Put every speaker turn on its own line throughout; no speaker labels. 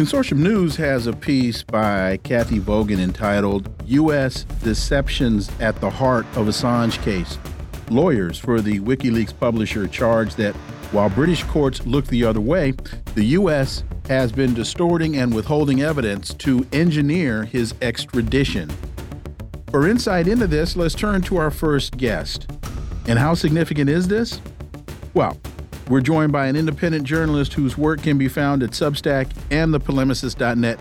Consortium News has a piece by Cathy Vogan entitled U.S. Deceptions at the Heart of Assange Case. Lawyers for the WikiLeaks publisher charge that while British courts look the other way, the U.S. has been distorting and withholding evidence to engineer his extradition. For insight into this, let's turn to our first guest. And how significant is this? Well, we're joined by an independent journalist whose work can be found at Substack and thepolemicist.net.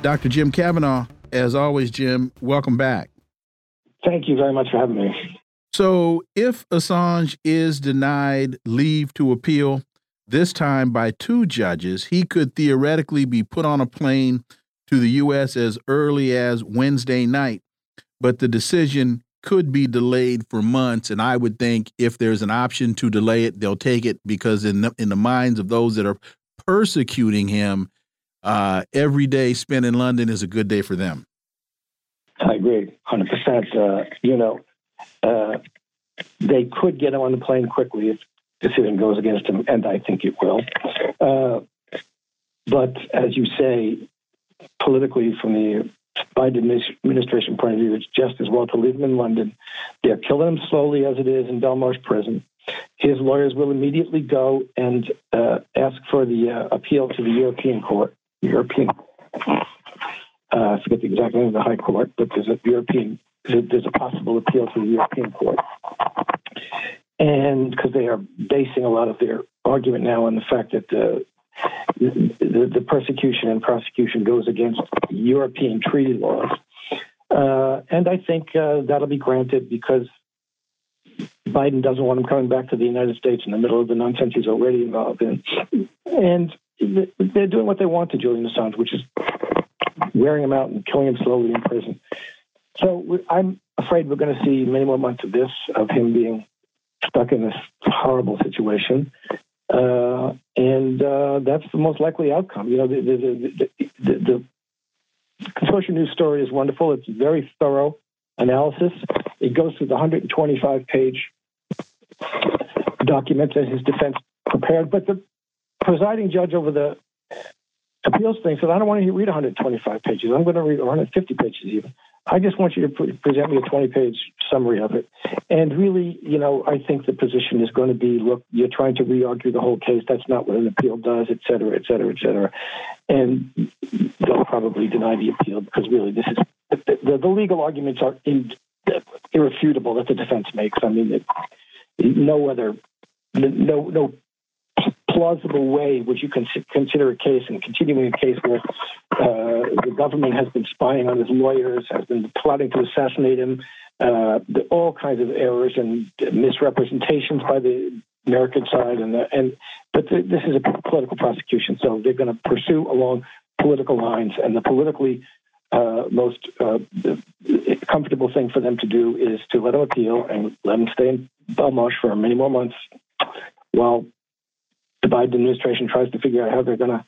Dr. Jim Kavanagh, as always, Jim, welcome back.
Thank you very much for having me.
So, if Assange is denied leave to appeal, this time by two judges, he could theoretically be put on a plane to the U.S. as early as Wednesday night. But the decision could be delayed for months and i would think if there's an option to delay it they'll take it because in the, in the minds of those that are persecuting him uh, every day spent in london is a good day for them.
I agree 100% uh, you know uh, they could get him on the plane quickly if decision goes against him and i think it will. Uh, but as you say politically from the Biden administration point of view, it's just as well to leave him in London. They're killing him slowly as it is in Belmarsh prison. His lawyers will immediately go and uh, ask for the uh, appeal to the European Court. European, uh, I forget the exact name of the High Court, but there's a European, there's a possible appeal to the European Court. And because they are basing a lot of their argument now on the fact that the the, the, persecution and prosecution goes against European treaty laws. Uh, and I think uh, that'll be granted because Biden doesn't want him coming back to the United States in the middle of the nonsense he's already involved in. And they're doing what they want to Julian Assange, which is wearing him out and killing him slowly in prison. So I'm afraid we're going to see many more months of this, of him being stuck in this horrible situation. Uh, and uh, that's the most likely outcome. You know, the, the, the, the, consortium news story is wonderful. It's very thorough analysis. It goes through the 125 page document that his defense prepared, but the presiding judge over the appeals thing said, I don't want to read 125 pages. I'm going to read 150 pages even. I just want you to present me a 20 page summary of it. And really, you know, I think the position is going to be look, you're trying to re argue the whole case. That's not what an appeal does, et cetera, et cetera, et cetera. And they'll probably deny the appeal because really this is the, the, the legal arguments are in, irrefutable that the defense makes. I mean, it, no other, no, no plausible way would you consider a case and continuing a case where uh, the government has been spying on his lawyers, has been plotting to assassinate him, uh, the, all kinds of errors and misrepresentations by the American side, and the, and but the, this is a political prosecution, so they're going to pursue along political lines, and the politically uh, most uh, comfortable thing for them to do is to let him appeal and let him stay in Belmarsh for many more months while the Biden administration tries to figure out how they're going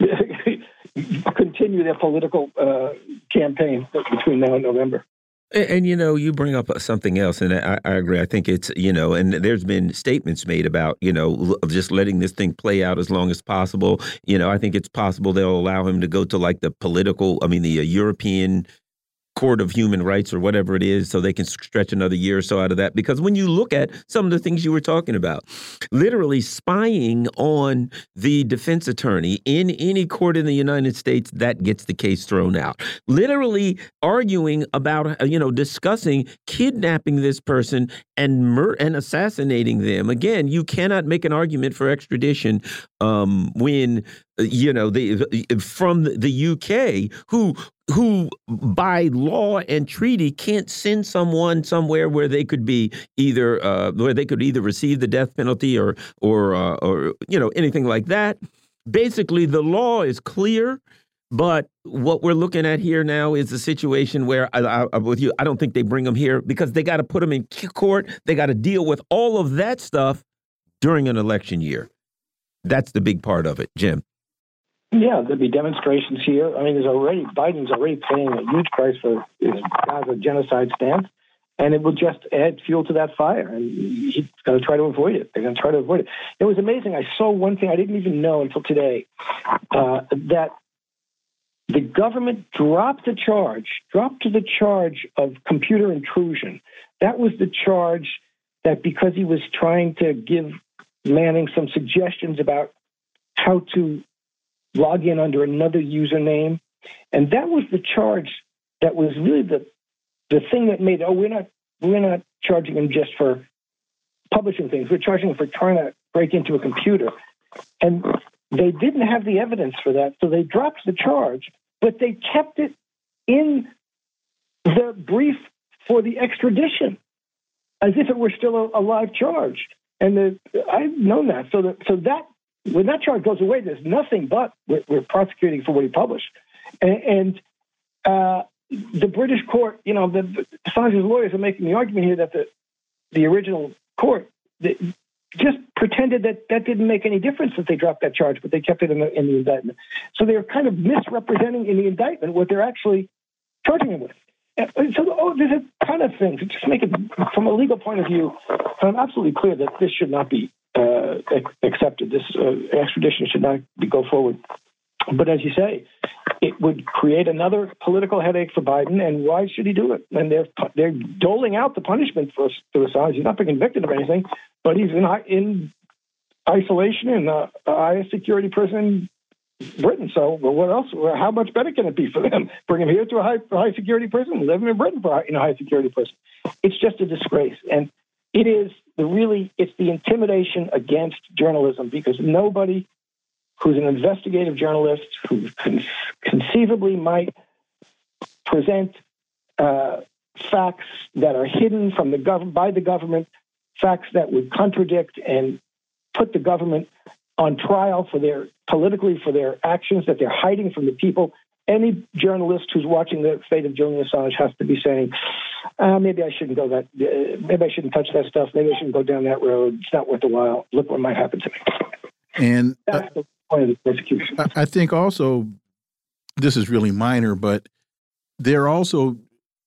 to continue their political uh, campaign between now and November.
And, and, you know, you bring up something else, and I, I, agree. I think it's you know, and there's been statements made about you know just letting this thing play out as long as possible. You know, I think it's possible they'll allow him to go to like the political, I mean, the uh, European Court of Human Rights or whatever it is, so they can stretch another year or so out of that. Because when you look at some of the things you were talking about, literally spying on the defense attorney in any court in the United States, that gets the case thrown out. Literally arguing about, you know, discussing kidnapping this person and and assassinating them. Again, you cannot make an argument for extradition um, when you know, the from the UK who who by law and treaty can't send someone somewhere where they could be either uh, where they could either receive the death penalty or or uh, or you know anything like that. Basically, the law is clear. But what we're looking at here now is a situation where, I, I, with you, I don't think they bring them here because they got to put them in court. They got to deal with all of that stuff during an election year. That's the big part of it, Jim.
Yeah, there'll be demonstrations here. I mean, there's already Biden's already paying a huge price for his Gaza genocide stance, and it will just add fuel to that fire. And he's going to try to avoid it. They're going to try to avoid it. It was amazing. I saw one thing I didn't even know until today uh, that the government dropped the charge, dropped the charge of computer intrusion. That was the charge that because he was trying to give Manning some suggestions about how to log in under another username. And that was the charge that was really the the thing that made oh we're not we're not charging him just for publishing things. We're charging him for trying to break into a computer. And they didn't have the evidence for that, so they dropped the charge, but they kept it in the brief for the extradition as if it were still a, a live charge. And the, I've known that. So, the, so that when that charge goes away, there's nothing but we're, we're prosecuting for what he published. And, and uh, the British court, you know, the, Assange's lawyers are making the argument here that the the original court the, just pretended that that didn't make any difference that they dropped that charge, but they kept it in the, in the indictment. So they're kind of misrepresenting in the indictment what they're actually charging him with. And so oh, there's a ton of things. Just make it from a legal point of view. I'm absolutely clear that this should not be uh, accepted. This uh, extradition should not go forward. But as you say, it would create another political headache for Biden. And why should he do it? And they're they're doling out the punishment for Assange. He's not been convicted of anything, but he's in in isolation in a highest security prison in Britain. So, well, what else? How much better can it be for them? Bring him here to a high, high security prison, live him in Britain for in a high security prison. It's just a disgrace, and it is the really it's the intimidation against journalism because nobody who's an investigative journalist who con- conceivably might present uh, facts that are hidden from the government by the government, facts that would contradict and put the government on trial for their politically for their actions that they're hiding from the people. Any journalist who's watching the fate of Julian Assange has to be saying, uh, maybe I shouldn't go that, uh, maybe I shouldn't touch that stuff. Maybe I shouldn't go down that road. It's not worth the while. Look what might happen to me.
And
uh, that's the point of the persecution.
I think also, this is really minor, but they're also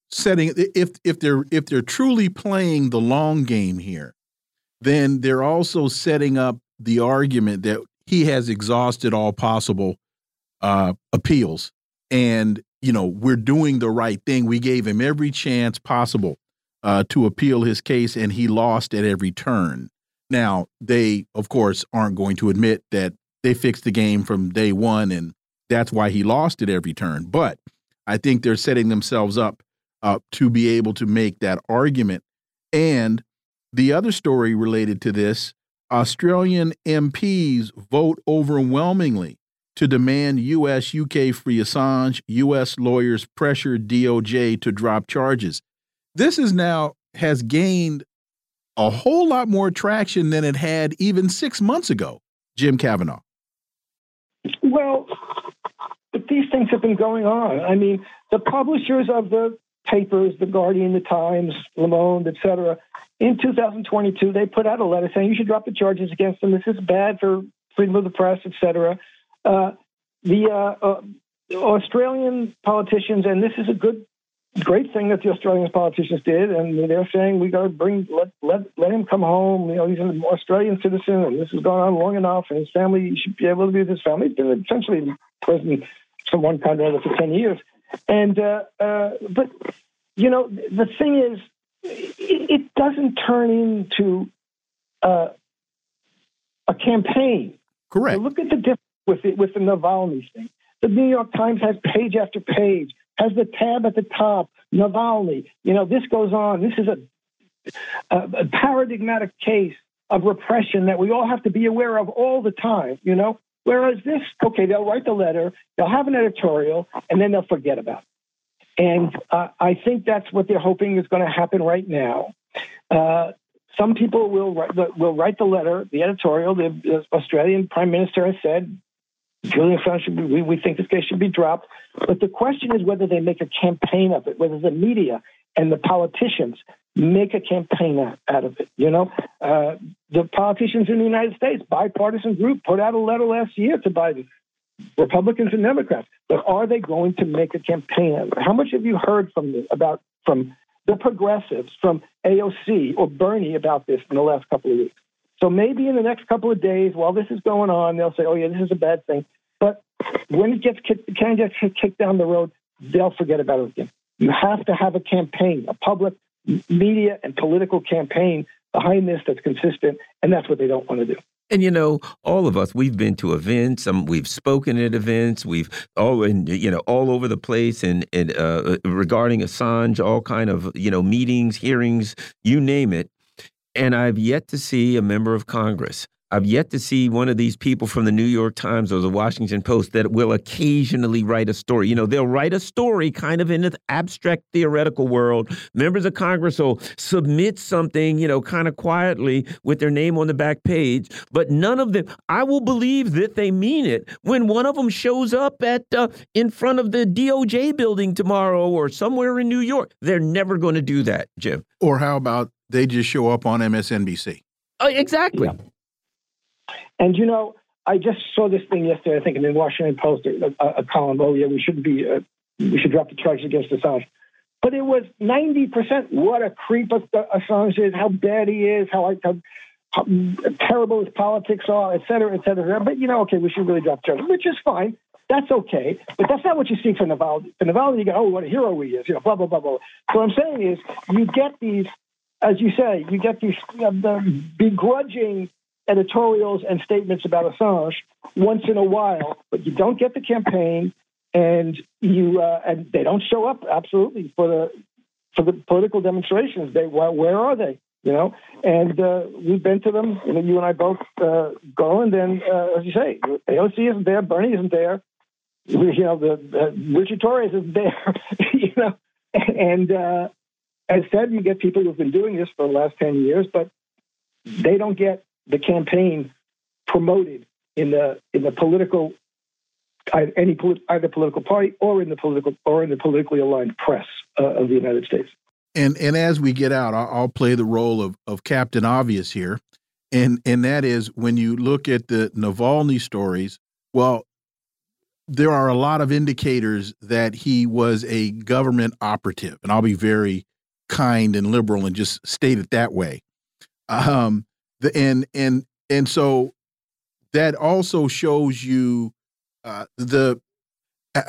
setting if if they're if they're truly playing the long game here, then they're also setting up the argument that he has exhausted all possible uh, appeals, and you know we're doing the right thing. We gave him every chance possible uh, to appeal his case, and he lost at every turn. Now they, of course, aren't going to admit that they fixed the game from day one, and that's why he lost at every turn. But I think they're setting themselves up uh, to be able to make that argument. And the other story related to this Australian MPs vote overwhelmingly to demand U.S. UK free Assange. U.S. lawyers pressure DOJ to drop charges. This is now has gained a whole lot more traction than it had even six months ago. Jim Kavanagh.
Well, but these things have been going on. I mean, the publishers of the papers, The Guardian, The Times, Le Monde, etc., in 2022, they put out a letter saying you should drop the charges against them. This is bad for freedom of the press, etc. Uh, the uh, uh, Australian politicians, and this is a good, great thing that the Australian politicians did, and they're saying we got to bring let, let let him come home. You know, he's an Australian citizen, and this has gone on long enough, and his family should be able to be with his family. He's been essentially in prison from one kind or another for ten years, and uh, uh, but you know the thing is it, it doesn't turn into uh, a campaign.
Correct.
look at the difference with the, with the Navalny thing. The New York Times has page after page, has the tab at the top, Navalny. You know, this goes on. This is a, a, a paradigmatic case of repression that we all have to be aware of all the time, you know? Whereas this, okay, they'll write the letter, they'll have an editorial, and then they'll forget about it. And uh, I think that's what they're hoping is going to happen right now. Uh, some people will write, the, will write the letter, the editorial. The Australian Prime Minister has said Julian Assange we, we think this case should be dropped. But the question is whether they make a campaign of it, whether the media and the politicians make a campaign out of it. You know, uh, the politicians in the United States, bipartisan group, put out a letter last year to Biden, Republicans and Democrats. But are they going to make a campaign out of it? How much have you heard from the, about from the progressives, from AOC or Bernie about this in the last couple of weeks? So maybe in the next couple of days, while this is going on, they'll say, "Oh yeah, this is a bad thing." But when it gets kicked, can get kicked down the road, they'll forget about it again. You have to have a campaign, a public media and political campaign behind this that's consistent, and that's what they don't want to do.
And you know, all of us, we've been to events. Um, we've spoken at events. We've all, in, you know, all over the place, and, and uh, regarding Assange, all kind of you know meetings, hearings, you name it. And I've yet to see a member of Congress I've yet to see one of these people from the New York Times or the Washington Post that will occasionally write a story. You know, they'll write a story kind of in the abstract theoretical world. Members of Congress will submit something, you know, kind of quietly with their name on the back page, but none of them, I will believe that they mean it when one of them shows up at uh, in front of the DOJ building tomorrow or somewhere in New York. They're never going to do that, Jim.
Or how about they just show up on MSNBC?
Uh, exactly. Yeah.
And you know, I just saw this thing yesterday. I think in the Washington Post, a, a column. Oh yeah, we should be uh, we should drop the charges against Assange. But it was ninety percent. What a creep Assange is. How bad he is. How, how, how terrible his politics are, et cetera, et cetera. But you know, okay, we should really drop charges, which is fine. That's okay, but that's not what you see for Navalny. For Navalny, you go, oh, what a hero he is, you know, blah blah blah blah. So what I'm saying is, you get these, as you say, you get these uh, the begrudging editorials and statements about Assange once in a while, but you don't get the campaign, and you uh, and they don't show up absolutely for the for the political demonstrations. They where, where are they? You know, and uh, we've been to them. You know, you and I both uh, go, and then uh, as you say, AOC isn't there, Bernie isn't there. You know, the Richard Torres isn't there. you know, and uh, as said, you get people who've been doing this for the last ten years, but they don't get the campaign promoted in the in the political any either political party or in the political or in the politically aligned press uh, of the United States.
And and as we get out, I'll, I'll play the role of of Captain Obvious here, and and that is when you look at the Navalny stories. Well, there are a lot of indicators that he was a government operative, and I'll be very kind and liberal and just state it that way. Um, the and and and so that also shows you uh, the uh,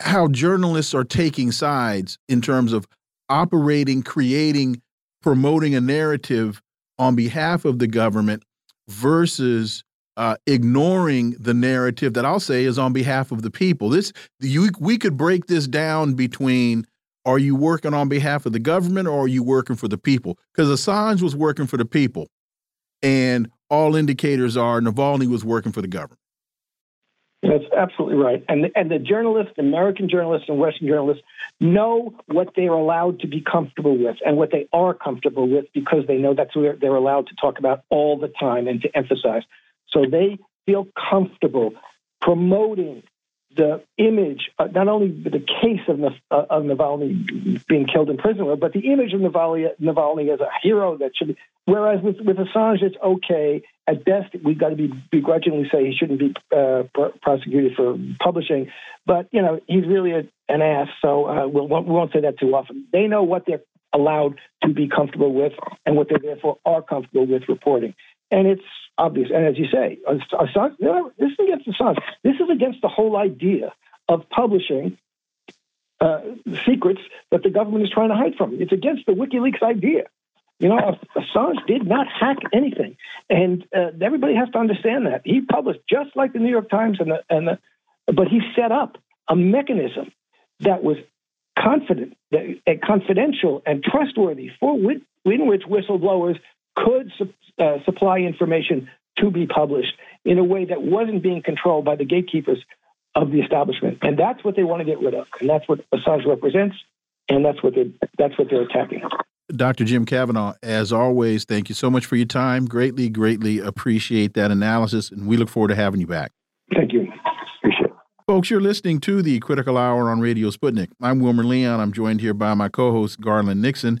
how journalists are taking sides in terms of operating, creating, promoting a narrative on behalf of the government versus uh, ignoring the narrative that I'll say is on behalf of the people. This you, we could break this down between are you working on behalf of the government or are you working for the people? Because Assange was working for the people and all indicators are Navalny was working for the government.
That's absolutely right. And and the journalists, American journalists and Western journalists, know what they are allowed to be comfortable with and what they are comfortable with because they know that's what they're allowed to talk about all the time and to emphasize. So they feel comfortable promoting the image, uh, not only the case of, uh, of Navalny being killed in prison, but the image of Navalny, Navalny as a hero that should be. Whereas with, with Assange, it's okay. At best, we've got to be begrudgingly say he shouldn't be uh, pr- prosecuted for publishing. But, you know, he's really a, an ass, so uh, we'll, we won't say that too often. They know what they're allowed to be comfortable with and what they therefore are comfortable with reporting. And it's obvious. And as you say, Assange, this is against Assange. This is against the whole idea of publishing uh, secrets that the government is trying to hide from. It's against the WikiLeaks idea. You know, Assange did not hack anything, and uh, everybody has to understand that he published just like the New York Times, and the, and the, but he set up a mechanism that was confident, that, uh, confidential, and trustworthy for in which whistleblowers could uh, supply information to be published in a way that wasn't being controlled by the gatekeepers of the establishment. And that's what they want to get rid of. And that's what Assange represents. And that's what they're, that's what they're attacking.
Dr. Jim Kavanagh, as always, thank you so much for your time. Greatly, greatly appreciate that analysis. And we look forward to having you back.
Thank you. Appreciate it.
Folks, you're listening to the Critical Hour on Radio Sputnik. I'm Wilmer Leon. I'm joined here by my co host, Garland Nixon.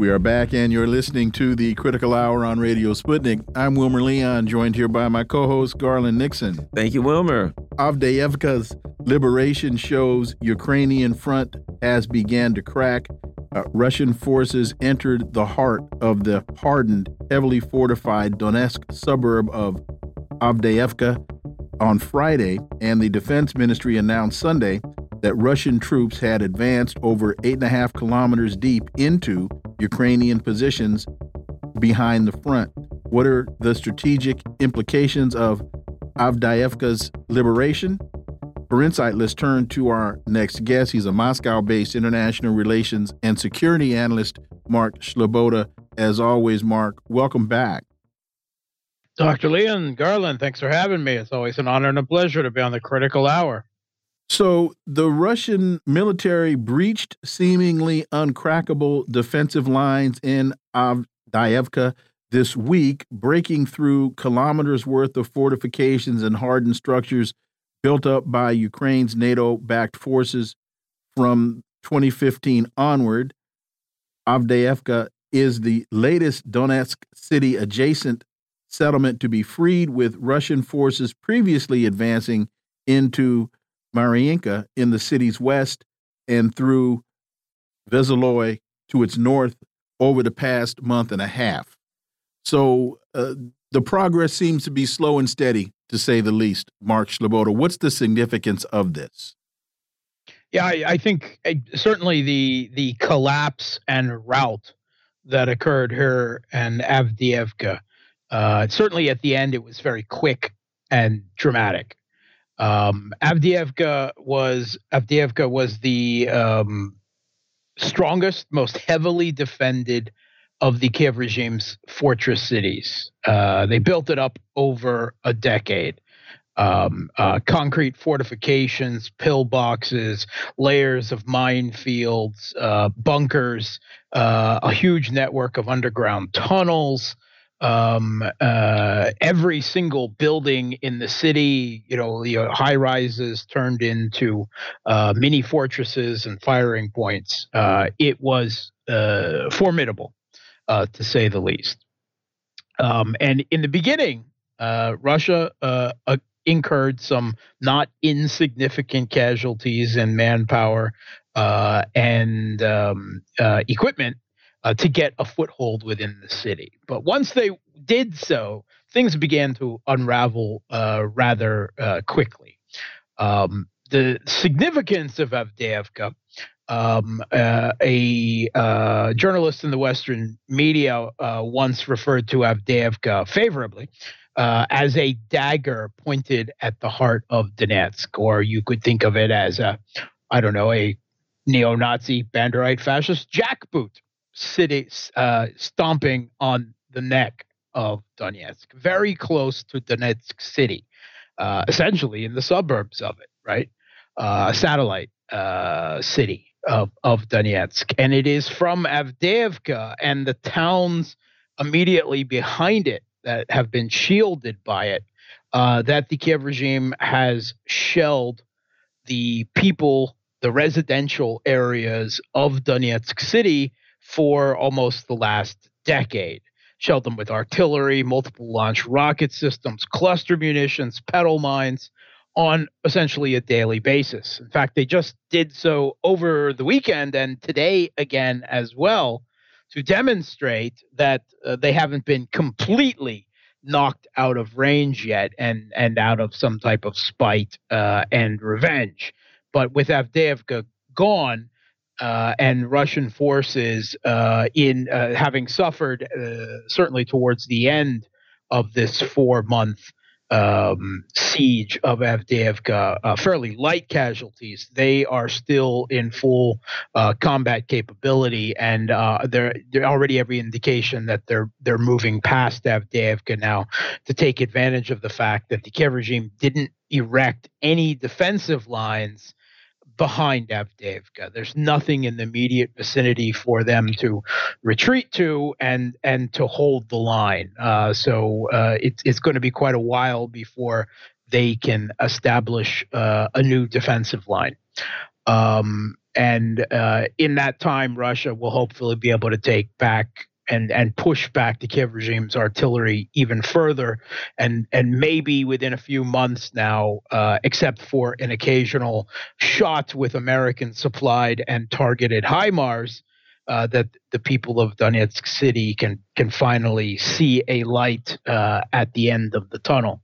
We are back, and you're listening to the Critical Hour on Radio Sputnik. I'm Wilmer Leon, joined here by my co host, Garland Nixon.
Thank you, Wilmer.
Avdiivka's liberation shows Ukrainian front has began to crack. Uh, Russian forces entered the heart of the hardened, heavily fortified Donetsk suburb of Avdiivka on Friday, and the Defense Ministry announced Sunday that Russian troops had advanced over eight and a half kilometers deep into Ukrainian positions behind the front. What are the strategic implications of Avdiivka's liberation? For insight, let's turn to our next guest. He's a Moscow based international relations and security analyst, Mark Sleboda. As always, Mark, welcome back.
Dr. Leon Garland, thanks for having me. It's always an honor and a pleasure to be on the critical hour.
So the Russian military breached seemingly uncrackable defensive lines in Avdiivka this week, breaking through kilometers worth of fortifications and hardened structures built up by Ukraine's NATO backed forces from 2015 onward. Avdiivka is the latest Donetsk city adjacent settlement to be freed, with Russian forces previously advancing into Mariinka in the city's west and through Veseloy to its north over the past month and a half. So uh, the progress seems to be slow and steady, to say the least. Mark Sleboda, what's the significance of this?
Yeah, I, I think uh, certainly the the collapse and rout that occurred here in Avdiivka. Uh, certainly at the end, it was very quick and dramatic. Um, Avdiivka was Avdiivka was the um, strongest, most heavily defended of the Kiev regime's fortress cities. Uh, they built it up over a decade. Um, uh, concrete fortifications, pillboxes, layers of minefields, uh, bunkers, uh, a huge network of underground tunnels, um, uh, every single building in the city, you know, the uh, high rises turned into uh, mini fortresses and firing points. Uh, it was uh, formidable, uh, to say the least. Um, and in the beginning, Russia incurred some not insignificant casualties in manpower and um, equipment uh, to get a foothold within the city. But once they did so, things began to unravel uh, rather uh, quickly. Um, the significance of Avdiivka, um, uh, a uh, journalist in the Western media uh, once referred to Avdiivka favorably. as a dagger pointed at the heart of Donetsk, or you could think of it as a, I don't know, a neo-Nazi Banderite fascist jackboot city uh, stomping on the neck of Donetsk, very close to Donetsk city, uh, essentially in the suburbs of it, right? Uh, satellite uh, city of, of Donetsk. And it is from Avdiivka and the towns immediately behind it that have been shielded by it uh, that the Kiev regime has shelled the people, the residential areas of Donetsk city for almost the last decade. Shelled them with artillery, multiple launch rocket systems, cluster munitions, petal mines on essentially a daily basis. In fact, they just did so over the weekend and today again as well to demonstrate that uh, they haven't been completely knocked out of range yet and and out of some type of spite uh, and revenge. But with Avdiivka gone. Uh, and Russian forces, uh, in uh, having suffered uh, certainly towards the end of this four-month um, siege of Avdiivka, uh, fairly light casualties. They are still in full uh, combat capability, and there there already every indication that they're they're moving past Avdiivka now to take advantage of the fact that the Kiev regime didn't erect any defensive lines behind Avdiivka. There's nothing in the immediate vicinity for them to retreat to and and to hold the line. Uh, so uh, it's it's going to be quite a while before they can establish uh, a new defensive line. Um, and uh, in that time, Russia will hopefully be able to take back and and push back the Kiev regime's artillery even further, and and maybe within a few months now, uh, except for an occasional shot with American supplied and targeted HIMARS, uh, that the people of Donetsk City can can finally see a light uh, at the end of the tunnel.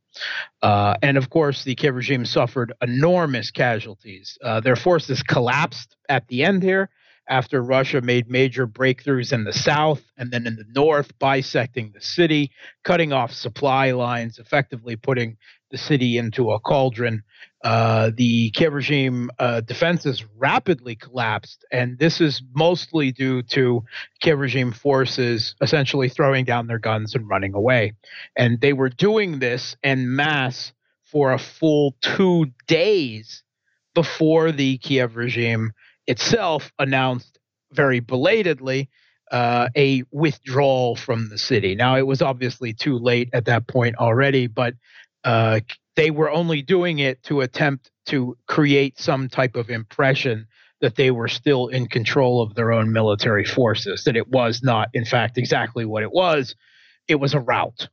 Uh, and of course, the Kiev regime suffered enormous casualties. Uh, their forces collapsed at the end here after Russia made major breakthroughs in the south and then in the north, bisecting the city, cutting off supply lines, effectively putting the city into a cauldron. Uh, the Kiev regime uh, defenses rapidly collapsed, and this is mostly due to Kiev regime forces essentially throwing down their guns and running away. And they were doing this en masse for a full two days before the Kiev regime itself announced very belatedly uh, a withdrawal from the city. Now, it was obviously too late at that point already, but uh, they were only doing it to attempt to create some type of impression that they were still in control of their own military forces, that it was not, in fact, exactly what it was. It was a rout.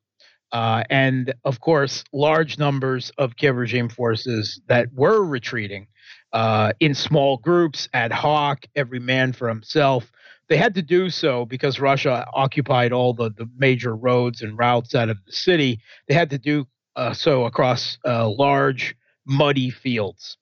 Uh, and of course, large numbers of Kiev regime forces that were retreating uh, in small groups, ad hoc, every man for himself. They had to do so because Russia occupied all the, the major roads and routes out of the city. They had to do uh, so across uh, large, muddy fields.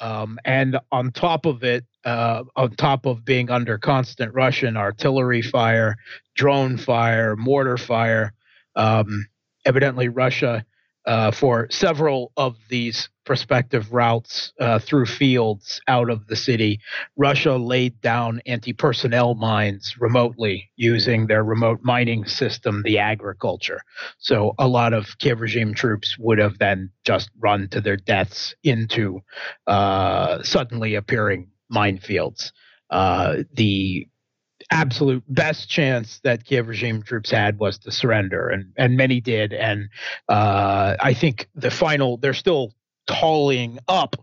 Um, and on top of it, uh, on top of being under constant Russian artillery fire, drone fire, mortar fire, um, evidently Russia uh, for several of these prospective routes uh, through fields out of the city. Russia laid down anti personnel mines remotely using their remote mining system, the agriculture. So a lot of Kiev regime troops would have then just run to their deaths into uh, suddenly appearing minefields. Uh, the absolute best chance that Kiev regime troops had was to surrender, and and many did. And uh, I think the final they're still tallying up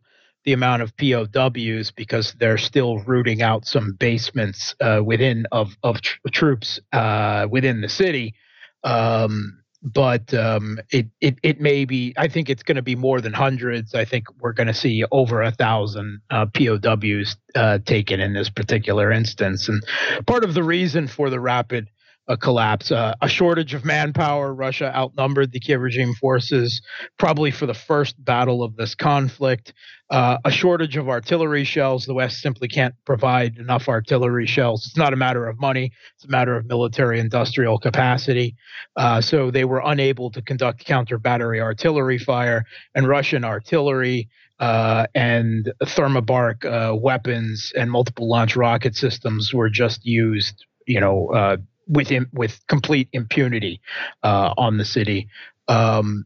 the amount of POWs because they're still rooting out some basements uh, within of of tr- troops uh, within the city. Um, but um, it, it it may be. I think it's going to be more than hundreds. I think we're going to see over a thousand uh, POWs uh, taken in this particular instance. And part of the reason for the rapid a collapse. Uh, a shortage of manpower. Russia outnumbered the Kiev regime forces probably for the first battle of this conflict. Uh, a shortage of artillery shells. The West simply can't provide enough artillery shells. It's not a matter of money, it's a matter of military industrial capacity. Uh, so they were unable to conduct counter battery artillery fire, and Russian artillery. Uh, and thermobaric uh, weapons and multiple launch rocket systems were just used you know, uh, with with complete impunity uh, on the city. Um,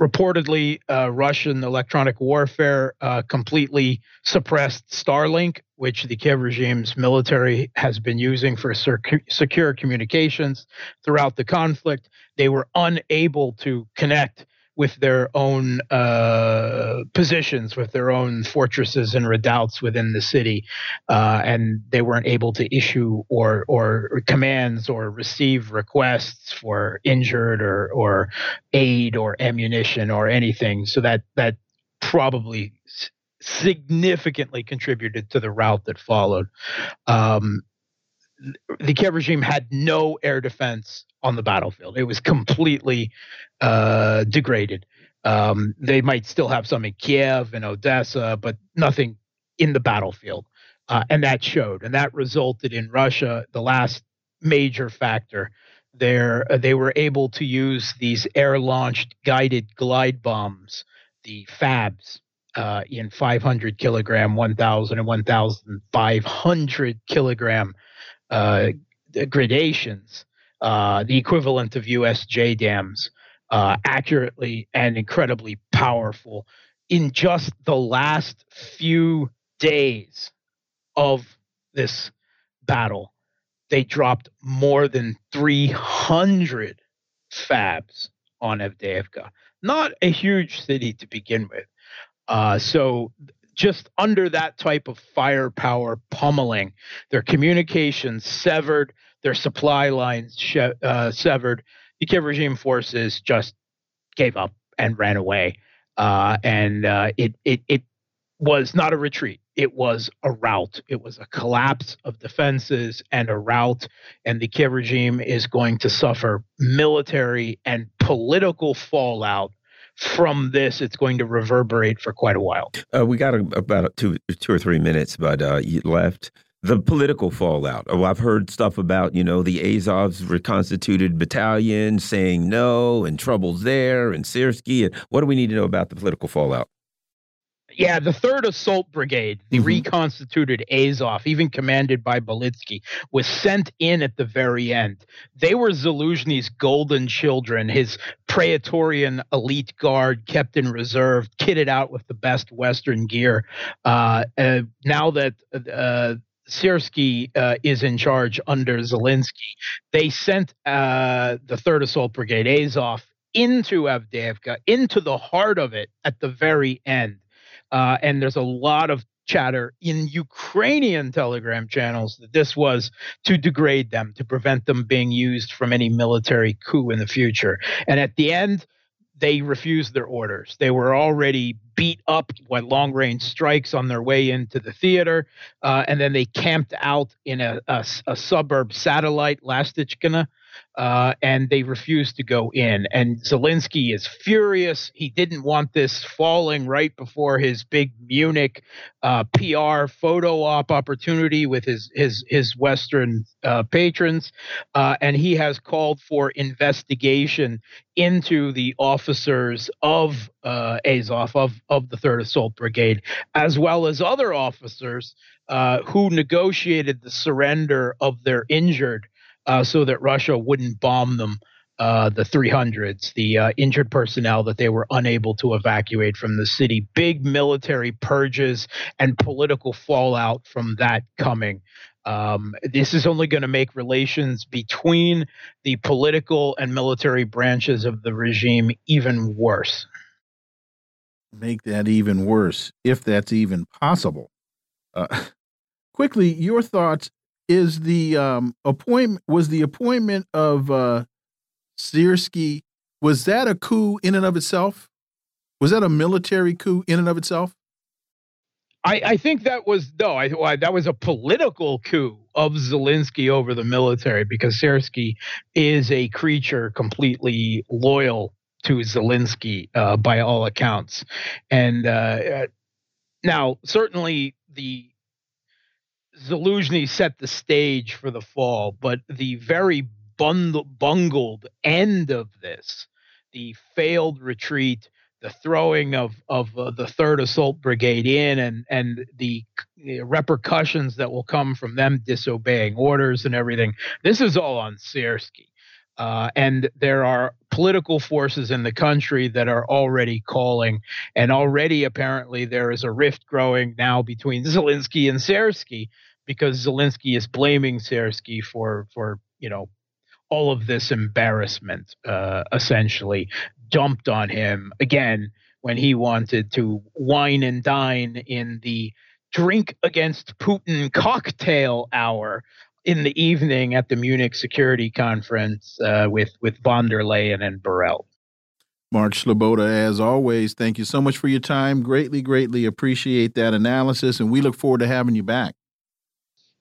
reportedly, uh, Russian electronic warfare uh, completely suppressed Starlink, which the Kiev regime's military has been using for secure communications throughout the conflict. They were unable to connect with their own uh, positions, with their own fortresses and redoubts within the city, uh, and they weren't able to issue or or commands or receive requests for injured or or aid or ammunition or anything. So that that probably significantly contributed to the rout that followed. Um, the Kiev regime had no air defense on the battlefield. It was completely uh, degraded. Um, they might still have some in Kiev and Odessa, but nothing in the battlefield. Uh, and that showed, and that resulted in Russia, the last major factor there, uh, they were able to use these air launched guided glide bombs, the FABs, uh, in 500 kilogram, 1,000, and 1,500 kilogram gradations, uh, the equivalent of US JDAMs, uh, accurately and incredibly powerful. In just the last few days of this battle, they dropped more than 300 FABs on Avdiivka. Not a huge city to begin with. Uh, so just under that type of firepower pummeling, their communications severed, their supply lines uh, severed. The Kiev regime forces just gave up and ran away, uh, and uh, it it it was not a retreat. It was a rout. It was a collapse of defenses and a rout. And the Kiev regime is going to suffer military and political fallout from this, it's going to reverberate for quite a while.
Uh, we got a, about two, two or three minutes, but uh, left. The political fallout. Oh, I've heard stuff about you know the Azov's reconstituted battalion saying no, and troubles there, and Syrskyi. And what do we need to know about the political fallout?
Yeah, the third assault brigade, the mm-hmm. reconstituted Azov, even commanded by Belitsky, was sent in at the very end. They were Zaluzhny's golden children, his Praetorian elite guard kept in reserve, kitted out with the best Western gear. Uh, uh, now that uh, uh, is in charge under Zelensky, they sent uh, the third assault brigade, Azov, into Avdiivka, into the heart of it at the very end. Uh, and there's a lot of chatter in Ukrainian Telegram channels that this was to degrade them, to prevent them being used from any military coup in the future. And at the end, they refused their orders. They were already beat up by long range strikes on their way into the theater. Uh, and then they camped out in a, a, a suburb satellite, Lastichkina, uh, and they refused to go in. And Zelensky is furious. He didn't want this falling right before his big Munich uh, PR photo op opportunity with his his his Western uh, patrons, uh, and he has called for investigation into the officers of uh, Azov of of the Third Assault Brigade, as well as other officers uh, who negotiated the surrender of their injured uh, so that Russia wouldn't bomb them. Uh, the 300s, the uh, injured personnel that they were unable to evacuate from the city. Big military purges and political fallout from that coming. Um, this is only going to make relations between the political and military branches of the regime even worse.
Make that even worse, if that's even possible. Uh, quickly, your thoughts is the um, appointment was the appointment of uh, Syrskyi was that a coup in and of itself? Was that a military coup in and of itself?
I, I think that was no, I, that was a political coup of Zelensky over the military because Syrskyi is a creature completely loyal to Zelensky uh, by all accounts, and uh, uh now certainly the Zaluzhny set the stage for the fall, but the very bungled end of this, the failed retreat, the throwing of of uh, the third assault brigade in, and and the repercussions that will come from them disobeying orders and everything. This is all on Syrskyi. Uh, and there are political forces in the country that are already calling, and already apparently there is a rift growing now between Zelensky and Syrskyi because Zelensky is blaming Syrskyi for for you know all of this embarrassment, uh, essentially dumped on him again when he wanted to wine and dine in the drink against Putin cocktail hour in the evening at the Munich Security Conference uh, with with von der Leyen and Borrell.
Mark Sleboda, as always, thank you so much for your time. Greatly, greatly appreciate that analysis, and we look forward to having you back.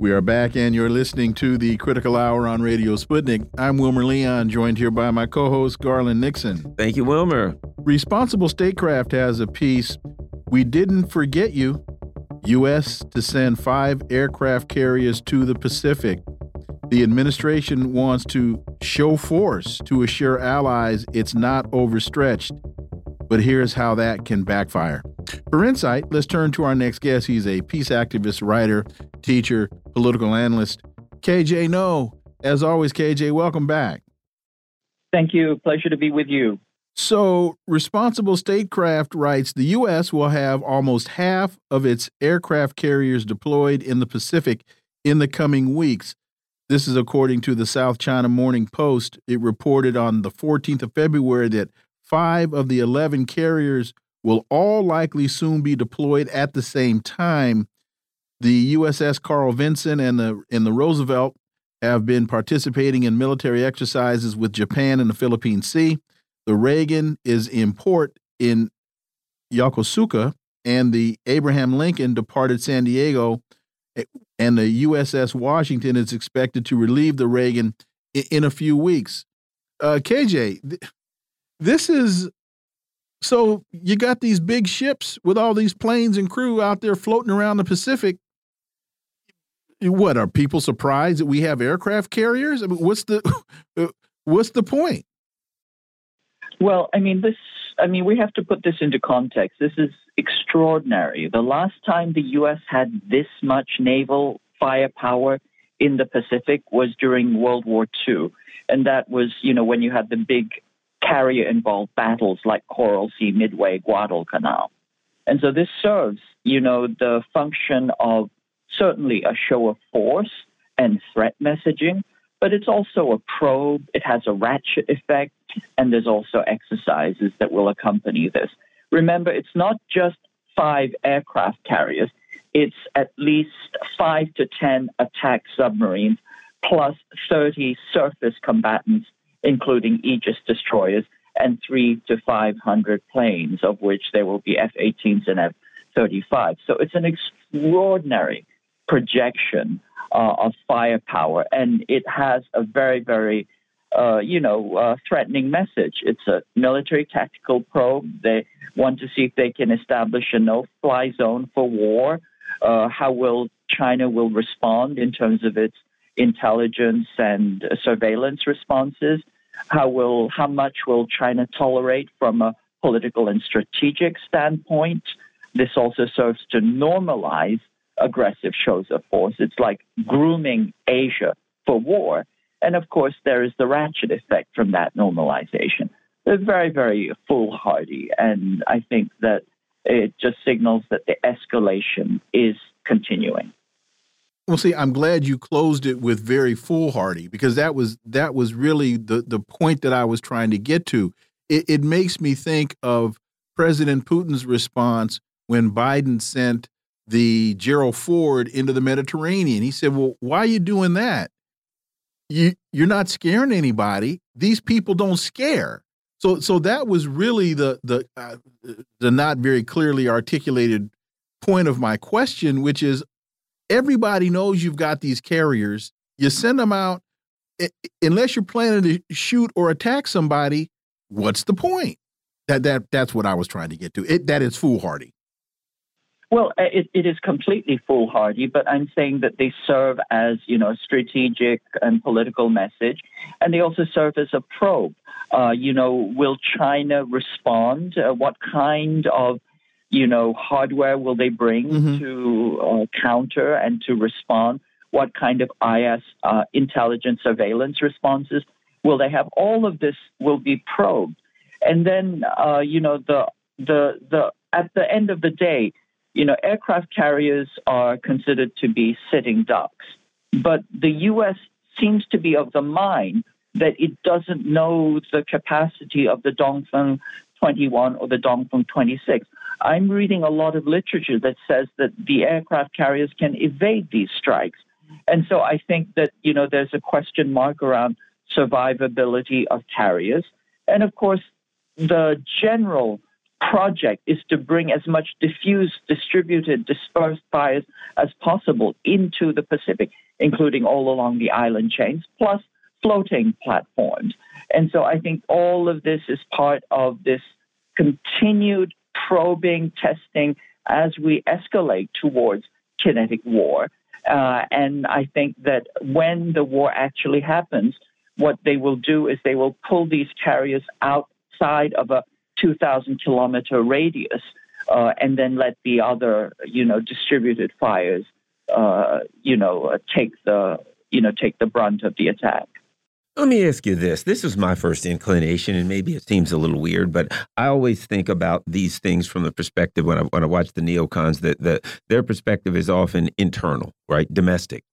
We are back, and you're listening to the Critical Hour on Radio Sputnik. I'm Wilmer Leon, joined here by my co host, Garland Nixon.
Thank you, Wilmer.
Responsible Statecraft has a piece We Didn't Forget You U.S. to send five aircraft carriers to the Pacific. The administration wants to show force to assure allies it's not overstretched. But here's how that can backfire. For insight, let's turn to our next guest. He's a peace activist, writer, teacher, political analyst, KJ Noh, As always, KJ, welcome back.
Thank you. Pleasure to be with you.
So, Responsible Statecraft writes the U.S. will have almost half of its aircraft carriers deployed in the Pacific in the coming weeks. This is according to the South China Morning Post. It reported on the 14th of February that five of the 11 carriers will all likely soon be deployed at the same time. The USS Carl Vinson and the and the Roosevelt have been participating in military exercises with Japan in the Philippine Sea. The Reagan is in port in Yokosuka, and the Abraham Lincoln departed San Diego, eh, and the USS Washington is expected to relieve the Reagan in a few weeks. Uh, KJ, this is so you got these big ships with all these planes and crew out there floating around the Pacific. What are people surprised that we have aircraft carriers? I mean, what's the what's the point?
Well, I mean, this. I mean, we have to put this into context. This is extraordinary. The last time the U.S. had this much naval firepower in the Pacific was during World War II, and that was, you know, when you had the big carrier-involved battles like Coral Sea, Midway, Guadalcanal, and so this serves, you know, the function of certainly a show of force and threat messaging, but it's also a probe. It has a ratchet effect, and there's also exercises that will accompany this. Remember, it's not just five aircraft carriers, it's at least five to 10 attack submarines, plus 30 surface combatants, including Aegis destroyers, and three to 500 planes, of which there will be F 18s and F 35. So it's an extraordinary projection uh, of firepower, and it has a very, very uh, you know, uh, threatening message. It's a military tactical probe. They want to see if they can establish a no-fly zone for war. Uh, how will China will respond in terms of its intelligence and surveillance responses? How will how much will China tolerate from a political and strategic standpoint? This also serves to normalize aggressive shows of force. It's like grooming Asia for war. And of course, there is the ratchet effect from that normalization. They're very, very foolhardy. And I think that it just signals that the escalation is continuing.
Well, see, I'm glad you closed it with very foolhardy because that was that was really the the point that I was trying to get to. It, it makes me think of President Putin's response when Biden sent the Gerald Ford into the Mediterranean. He said, "Well, why are you doing that? You you're not scaring anybody. These people don't scare." So so that was really the the uh, the not very clearly articulated point of my question, which is everybody knows you've got these carriers. You send them out unless you're planning to shoot or attack somebody. What's the point? That that that's what I was trying to get to. It that is foolhardy.
Well, uh, it, it is completely foolhardy, but I'm saying that they serve as, you know, a strategic and political message, and they also serve as a probe. Uh, you know, will China respond? Uh, what kind of, you know, hardware will they bring mm-hmm. to uh, counter and to respond? What kind of IS uh, intelligence surveillance responses will they have? All of this will be probed, and then, uh, you know, the the the at the end of the day you know, aircraft carriers are considered to be sitting ducks, but the U.S. seems to be of the mind that it doesn't know the capacity of the Dongfeng 21 or the Dongfeng 26. I'm reading a lot of literature that says that the aircraft carriers can evade these strikes. And so I think that, you know, there's a question mark around survivability of carriers. And of course, the general project is to bring as much diffused, distributed, dispersed fires as possible into the Pacific, including all along the island chains, plus floating platforms. And so I think all of this is part of this continued probing, testing as we escalate towards kinetic war. Uh, and I think that when the war actually happens, what they will do is they will pull these carriers outside of a 2,000 kilometer radius uh, and then let the other, you know, distributed fires, uh, you know, take the, you know, take the brunt of the attack.
Let me ask you this. This is my first inclination, and maybe it seems a little weird, but I always think about these things from the perspective when I when I watch the neocons that that their perspective is often internal, right? Domestic.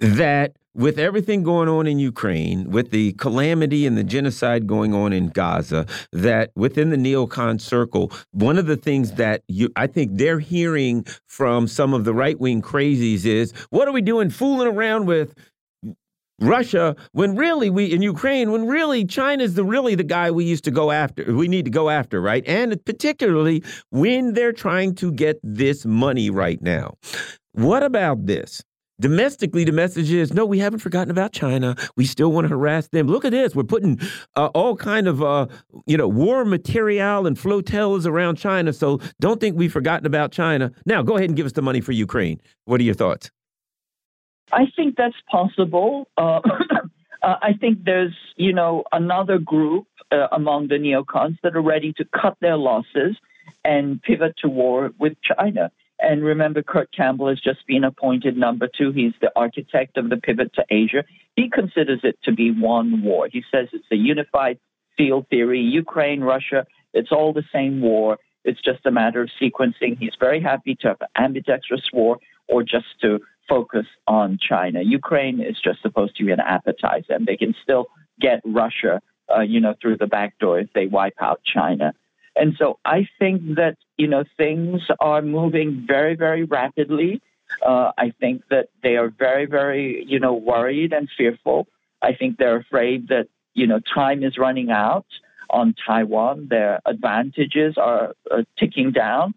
That with everything going on in Ukraine, with the calamity and the genocide going on in Gaza, that within the neocon circle, one of the things that you I think they're hearing from some of the right wing crazies is, what are we doing fooling around with Russia when really we in Ukraine when really China's the really the guy we used to go after we need to go after right? And particularly when they're trying to get this money right now. What about this domestically the message is no we haven't forgotten about china. We still want to harass them. Look at this we're putting uh, all kind of uh, you know war material and flotillas around china so don't think we've forgotten about china. Now go ahead and give us the money for ukraine. What are your thoughts?
I think that's possible. Uh, uh, I think there's, you know, another group uh, among the neocons that are ready to cut their losses and pivot to war with China. And remember, Kurt Campbell has just been appointed number two. He's the architect of the pivot to Asia. He considers it to be one war. He says it's a unified field theory Ukraine, Russia, it's all the same war. It's just a matter of sequencing. He's very happy to have an ambidextrous war or just to focus on China. Ukraine is just supposed to be an appetizer, and they can still get Russia, uh, you know, through the back door if they wipe out China. And so I think that you know things are moving very, very rapidly. Uh, I think that they are very, very you know worried and fearful. I think they're afraid that you know time is running out on Taiwan. Their advantages are uh, ticking down.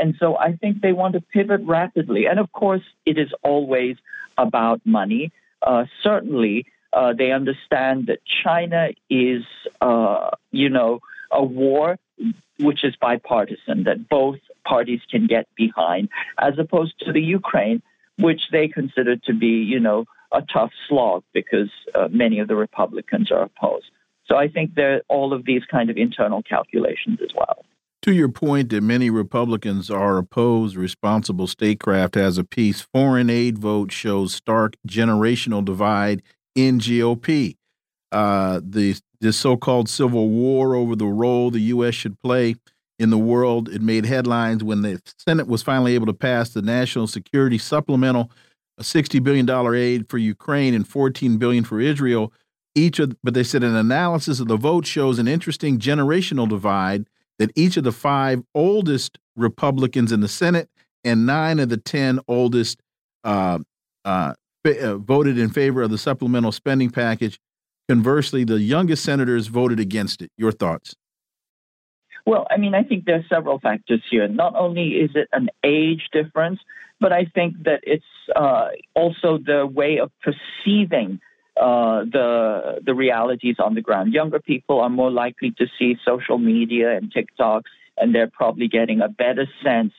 And so I think they want to pivot rapidly. And of course, it is always about money. Uh, certainly, uh, they understand that China is, uh, you know, a war which is bipartisan, that both parties can get behind, as opposed to the Ukraine, which they consider to be, you know, a tough slog because uh, many of the Republicans are opposed. So I think there are all of these kind of internal calculations as well.
To your point that many Republicans are opposed, responsible statecraft has a piece. Foreign aid vote shows stark generational divide in GOP. Uh, the this so-called civil war over the role the U.S. should play in the world. It made headlines when the Senate was finally able to pass the National Security Supplemental, a $60 billion aid for Ukraine and 14 billion for Israel. Each of, but they said an analysis of the vote shows an interesting generational divide that each of the five oldest Republicans in the Senate and nine of the 10 oldest uh, uh, uh, voted in favor of the supplemental spending package. Conversely, the youngest senators voted against it. Your thoughts?
Well, I mean, I think there are several factors here. Not only is it an age difference, but I think that it's uh, also the way of perceiving uh, the the realities on the ground. Younger people are more likely to see social media and TikTok, and they're probably getting a better sense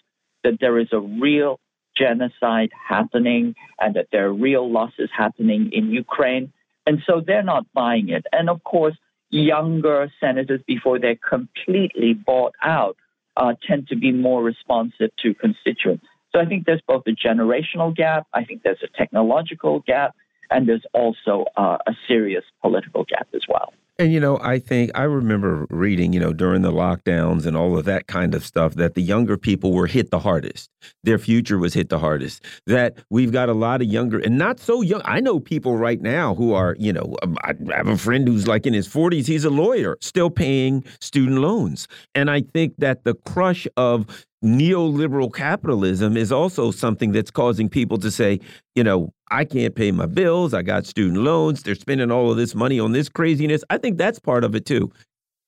that there is a real genocide happening and that there are real losses happening in Ukraine. And so they're not buying it. And of course, younger senators, before they're completely bought out, uh, tend to be more responsive to constituents. So I think there's both a generational gap, I think there's a technological gap, and there's also uh, a serious political gap as well.
And you know, I think I remember reading, you know, during the lockdowns and all of that kind of stuff, that the younger people were hit the hardest. Their future was hit the hardest. That we've got a lot of younger and not so young. I know people right now who are, you know, um, I have a friend who's like in his 40s. He's a lawyer, still paying student loans. And I think that the crush of neoliberal capitalism is also something that's causing people to say, you know, I can't pay my bills. I got student loans. They're spending all of this money on this craziness. I think that's part of it too,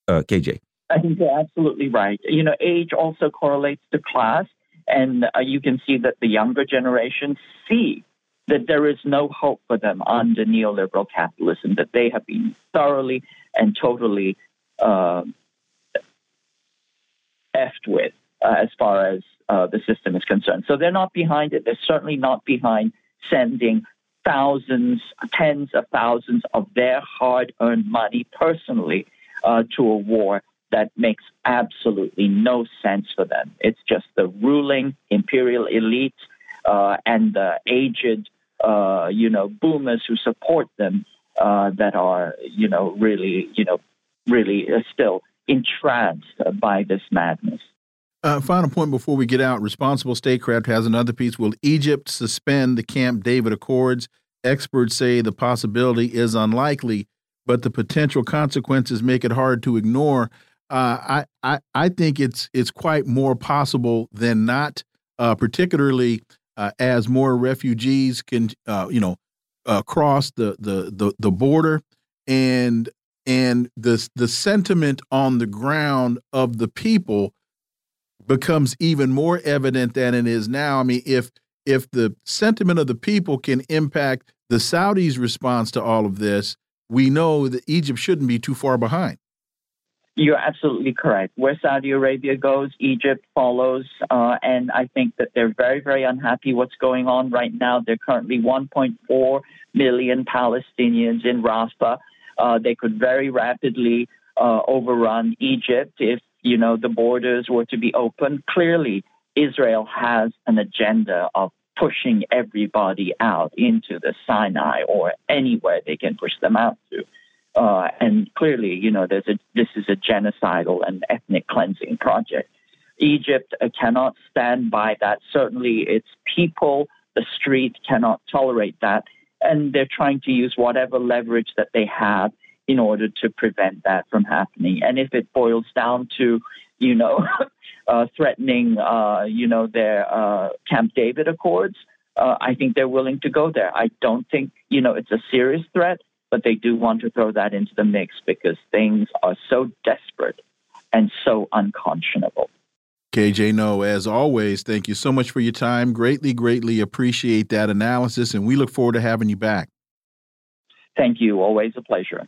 uh, KJ.
I think you're absolutely right. You know, age also correlates to class, and uh, you can see that the younger generation see that there is no hope for them under neoliberal capitalism, that they have been thoroughly and totally uh, effed with uh, as far as uh, the system is concerned. So they're not behind it. They're certainly not behind sending thousands, tens of thousands of their hard earned money personally uh, to a war that makes absolutely no sense for them. It's just the ruling imperial elite uh, and the aged, uh, you know, boomers who support them uh, that are, you know, really, you know, really still entranced by this madness.
Uh, final point before we get out Responsible Statecraft has another piece. Will Egypt suspend the Camp David Accords? Experts say the possibility is unlikely, but the potential consequences make it hard to ignore. Uh, I, I, I think it's it's quite more possible than not, uh, particularly uh, as more refugees can uh, you know uh, cross the, the the the border and and the the sentiment on the ground of the people becomes even more evident than it is now. I mean, if if the sentiment of the people can impact the Saudis' response to all of this, we know that Egypt shouldn't be too far behind.
You're absolutely correct. Where Saudi Arabia goes, Egypt follows, uh, and I think that they're very, very unhappy what's going on right now. There are currently 1.4 million Palestinians in Rafah. Uh, they could very rapidly uh, overrun Egypt if you know, the borders were to be open. Clearly, Israel has an agenda of pushing everybody out into the Sinai or anywhere they can push them out to. Uh, and clearly, you know, there's a, this is a genocidal and ethnic cleansing project. Egypt uh, cannot stand by that. Certainly, its people, the street, cannot tolerate that. And they're trying to use whatever leverage that they have in order to prevent that from happening. And if it boils down to, you know, uh, threatening, uh, you know, their uh, Camp David Accords, uh, I think they're willing to go there. I don't think, you know, it's a serious threat, but they do want to throw that into the mix because things are so desperate and so unconscionable.
KJ Noh, as always, thank you so much for your time. Greatly, greatly appreciate that analysis, and we look forward to having you back.
Thank you. Always a pleasure.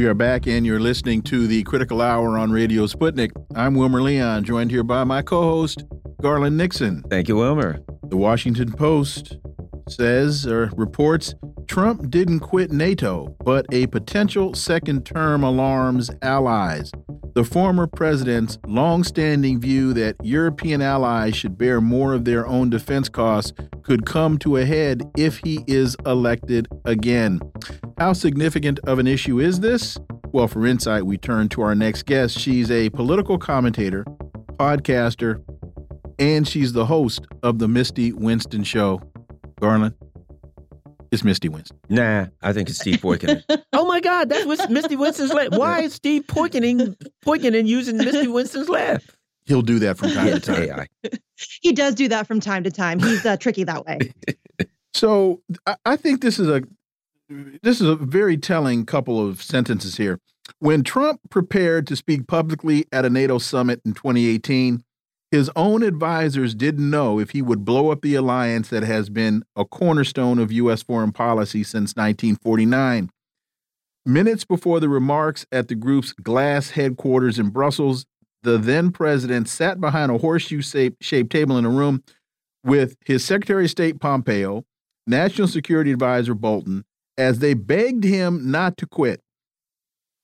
We are back, and you're listening to the Critical Hour on Radio Sputnik. I'm Wilmer Leon, joined here by my co host, Garland Nixon.
Thank you, Wilmer.
The Washington Post says or reports Trump didn't quit NATO, but a potential second term alarms allies. The former president's long-standing view that European allies should bear more of their own defense costs could come to a head if he is elected again. How significant of an issue is this? Well, for insight, we turn to our next guest. She's a political commentator, podcaster, and she's the host of the Misty Winston Show. Garland, it's Misty Winston.
Nah, I think it's Steve Poikonen. oh my God, that's what Misty Winston's laugh. Why is Steve Poikonen, Poikonen using Misty Winston's laugh?
He'll do that from time yeah, to time. AI.
he does do that from time to time. He's uh, tricky that way.
so I think this is a this is a very telling couple of sentences here. When Trump prepared to speak publicly at a NATO summit in 2018, his own advisors didn't know if he would blow up the alliance that has been a cornerstone of U.S. foreign policy since 1949. Minutes before the remarks at the group's glass headquarters in Brussels, the then president sat behind a horseshoe shaped table in a room with his Secretary of State Pompeo, National Security Advisor Bolton, as they begged him not to quit.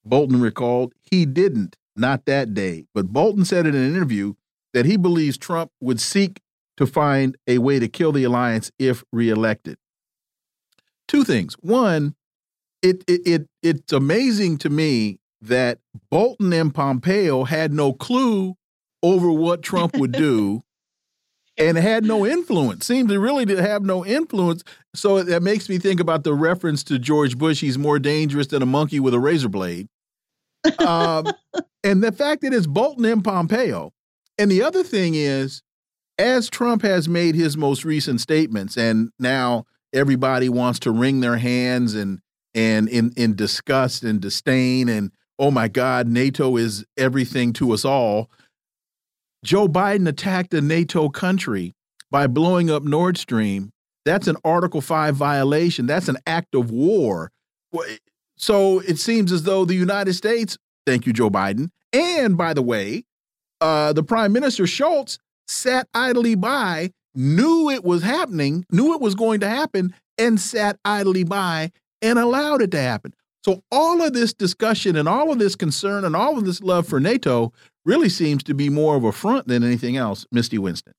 Bolton recalled he didn't, not that day. But Bolton said in an interview that he believes Trump would seek to find a way to kill the alliance if reelected. Two things. One, it, it, it it's amazing to me that Bolton and Pompeo had no clue over what Trump would do and had no influence, seemed to really to have no influence. So that makes me think about the reference to George Bush he's more dangerous than a monkey with a razor blade. Um, and the fact that it's Bolton and Pompeo. And the other thing is, as Trump has made his most recent statements, and now everybody wants to wring their hands and and in in disgust and disdain and oh my God, NATO is everything to us all. Joe Biden attacked a NATO country by blowing up Nord Stream. That's an Article 5 violation. That's an act of war. So it seems as though the United States, thank you, Joe Biden, and by the way, uh, the Prime Minister Scholz sat idly by, knew it was happening, knew it was going to happen, and sat idly by and allowed it to happen. So all of this discussion and all of this concern and all of this love for NATO really seems to be more of a front than anything else, Misty Winston.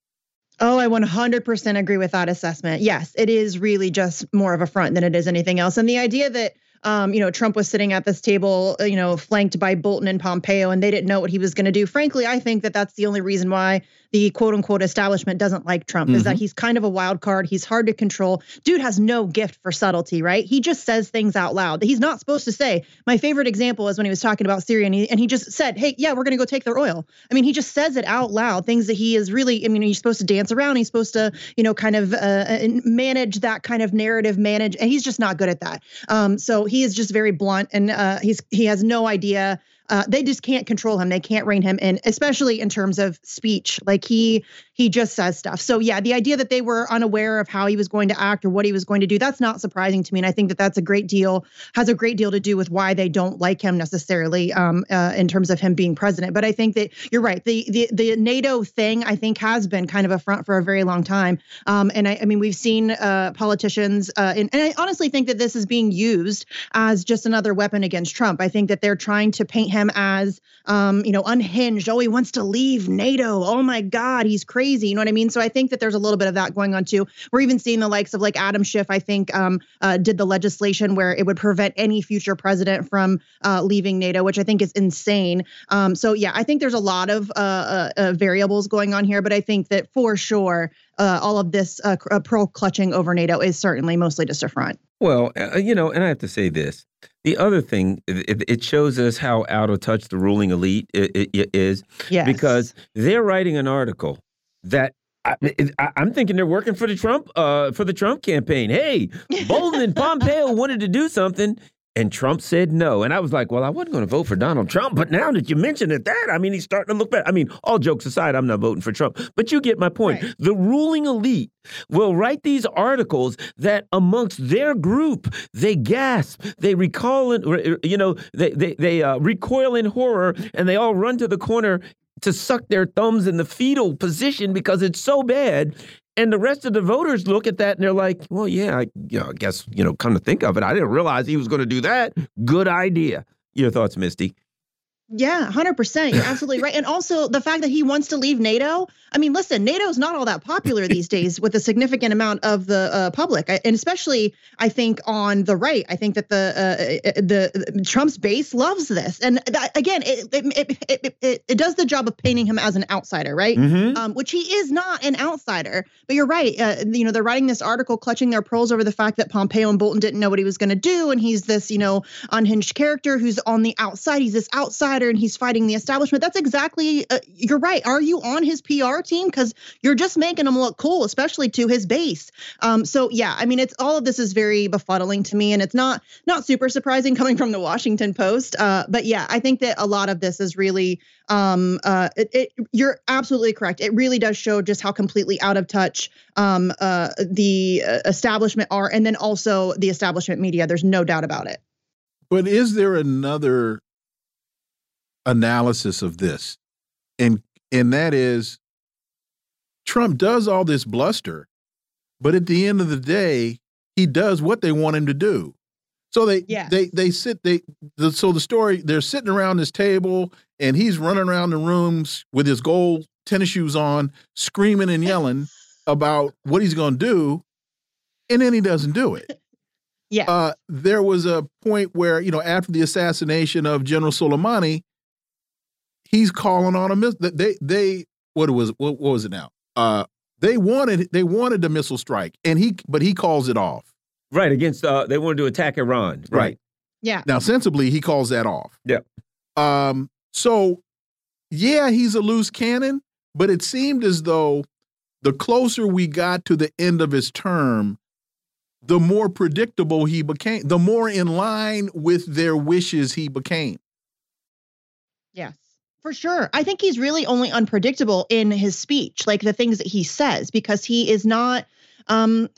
Oh, I 100% agree with that assessment. Yes, it is really just more of a front than it is anything else. And the idea that um, you know, Trump was sitting at this table, uh, you know, flanked by Bolton and Pompeo, and they didn't know what he was going to do. Frankly, I think that that's the only reason why the quote unquote establishment doesn't like Trump mm-hmm. is that mm-hmm. he's kind of a wild card. He's hard to control. Dude has no gift for subtlety, right? He just says things out loud that he's not supposed to say. My favorite example is when he was talking about Syria and he, and he just said, Hey, yeah, we're going to go take their oil. I mean, he just says it out loud, things that he is really, I mean, he's supposed to dance around. He's supposed to, you know, kind of uh, uh manage that kind of narrative, manage, and he's just not good at that. Um, so he is just very blunt and uh, he's, he has no idea uh, they just can't control him. They can't rein him in, especially in terms of speech. Like he he just says stuff. So yeah, the idea that they were unaware of how he was going to act or what he was going to do, that's not surprising to me. And I think that that's a great deal has a great deal to do with why they don't like him necessarily um, uh, in terms of him being president. But I think that you're right. The the the NATO thing I think has been kind of a front for a very long time. Um, and I, I, mean we've seen uh, politicians uh, and, and I honestly think that this is being used as just another weapon against Trump. I think that they're trying to paint him as um, you know unhinged. Oh, he wants to leave NATO. Oh my God, he's crazy. You know what I mean? So I think that there's a little bit of that going on too. We're even seeing the likes of like Adam Schiff. I think um, uh, did the legislation where it would prevent any future president from uh, leaving NATO, which I think is insane. Um, so yeah, I think there's a lot of uh, uh, uh variables going on here, but I think that for sure uh, all of this pearl clutching over NATO is certainly mostly just a front.
Well, uh, you know, and I have to say this. The other thing, it, it shows us how out of touch the ruling elite is.
Yes.
Because they're writing an article that I, am thinking they're working for the Trump uh, for the Trump campaign. Hey, Bolton and Pompeo wanted to do something, and Trump said no. And I was like, well, I wasn't going to vote for Donald Trump, but now that you mention it, that I mean, he's starting to look bad. I mean, all jokes aside, I'm not voting for Trump, but you get my point. Right. The ruling elite will write these articles that amongst their group they gasp, they recall, in, you know, they they they uh, recoil in horror, and they all run to the corner to suck their thumbs in the fetal position because it's so bad. And the rest of the voters look at that and they're like, well, yeah, I, you know, I guess, you know, come to think of it, I didn't realize he was going to do that. Good idea. Your thoughts, Misty?
Yeah, 100%. You're absolutely right. And also the fact that he wants to leave NATO. I mean, listen, NATO's not all that popular these days with a significant amount of the uh, public. And especially, I think, on the right. I think that the uh, uh the, the, Trump's base loves this. And that, again, it it, it, it, it, does the job of painting him as an outsider, right? Mm-hmm. Um, which he is not an outsider. But you're right. Uh, you know, they're writing this article clutching their pearls over the fact that Pompeo and Bolton didn't know what he was going to do. And he's this, you know, unhinged character who's on the outside. He's this outside outsider and he's fighting the establishment. That's exactly, uh, you're right. Are you on his PR team? Because you're just making him look cool, especially to his base. Um, so yeah, I mean, it's all of this is very befuddling to me, and it's not not super surprising coming from the Washington Post. Uh, but yeah, I think that a lot of this is really, um, uh, it, it, you're absolutely correct. It really does show just how completely out of touch um, uh, the uh, establishment are, and then also the establishment media. There's no doubt about it.
But is there another analysis of this, and and that is Trump does all this bluster, but at the end of the day, he does what they want him to do. So they yes. they they sit they the, so the story they're sitting around this table and he's running around the rooms with his gold tennis shoes on, screaming and yelling about what he's going to do, and then he doesn't do it.
Yeah.
Uh, there was a point where you know after the assassination of General Soleimani, he's calling on a missile. They they what was what, what was it now? Uh, they wanted they wanted the missile strike, and he but he calls it off.
Right against uh, they wanted to attack Iran. Right. right.
Yeah.
Now sensibly, he calls that off.
Yeah.
Um. So, yeah, he's a loose cannon, but it seemed as though the closer we got to the end of his term, the more predictable he became, the more in line with their wishes he became.
Yes. For sure. I think he's really only unpredictable in his speech, like the things that he says, because he is not um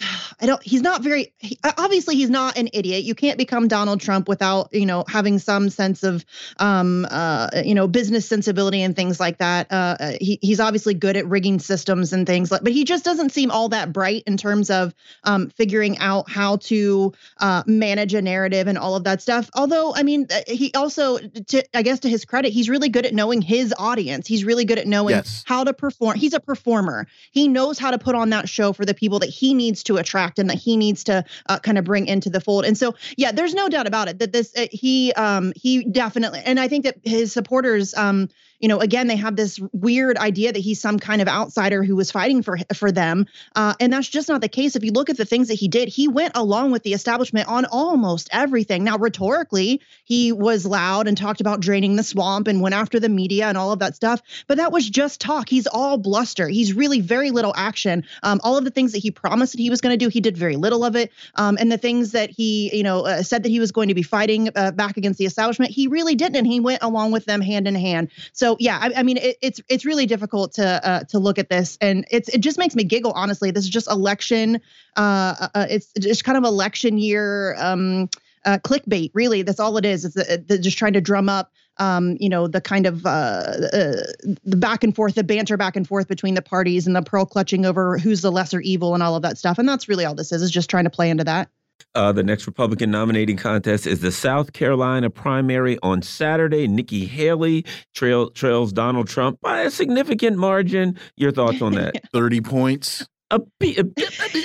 i don't he's not very he, obviously he's not an idiot. You can't become donald trump without you know having some sense of um uh you know business sensibility and things like that. Uh, uh he, he's obviously good at rigging systems and things like but he just doesn't seem all that bright in terms of um figuring out how to uh manage a narrative and all of that stuff. Although i mean uh, he also to i guess to his credit he's really good at knowing his audience. He's really good at knowing
yes.
how to perform he's a performer. He knows how to put on that show for the people that he needs to attract and that he needs to uh, kind of bring into the fold. And so, yeah, there's no doubt about it that this uh, he um, he definitely, and I think that his supporters um, you know, again, they have this weird idea that he's some kind of outsider who was fighting for for them, uh, and that's just not the case. If you look at the things that he did, he went along with the establishment on almost everything. Now, rhetorically, he was loud and talked about draining the swamp and went after the media and all of that stuff, but that was just talk. He's all bluster. He's really very little action. Um, all of the things that he promised that he was going to do, he did very little of it. Um, and the things that he, you know, uh, said that he was going to be fighting uh, back against the establishment, he really didn't. And he went along with them hand in hand. So so yeah, I, I mean, it, it's it's really difficult to uh, to look at this, and it's it just makes me giggle. Honestly, this is just election. Uh, uh, uh it's just kind of election year um, uh, clickbait. Really, that's all it is. It's uh, just trying to drum up. Um, you know the kind of uh, uh, the back and forth, the banter back and forth between the parties, and the pearl clutching over who's the lesser evil and all of that stuff. And that's really all this is, is just trying to play into that.
Uh, the next Republican nominating contest is the South Carolina primary on Saturday. Nikki Haley trail, trails Donald Trump by a significant margin. Your thoughts on that?
30 points.
A, a,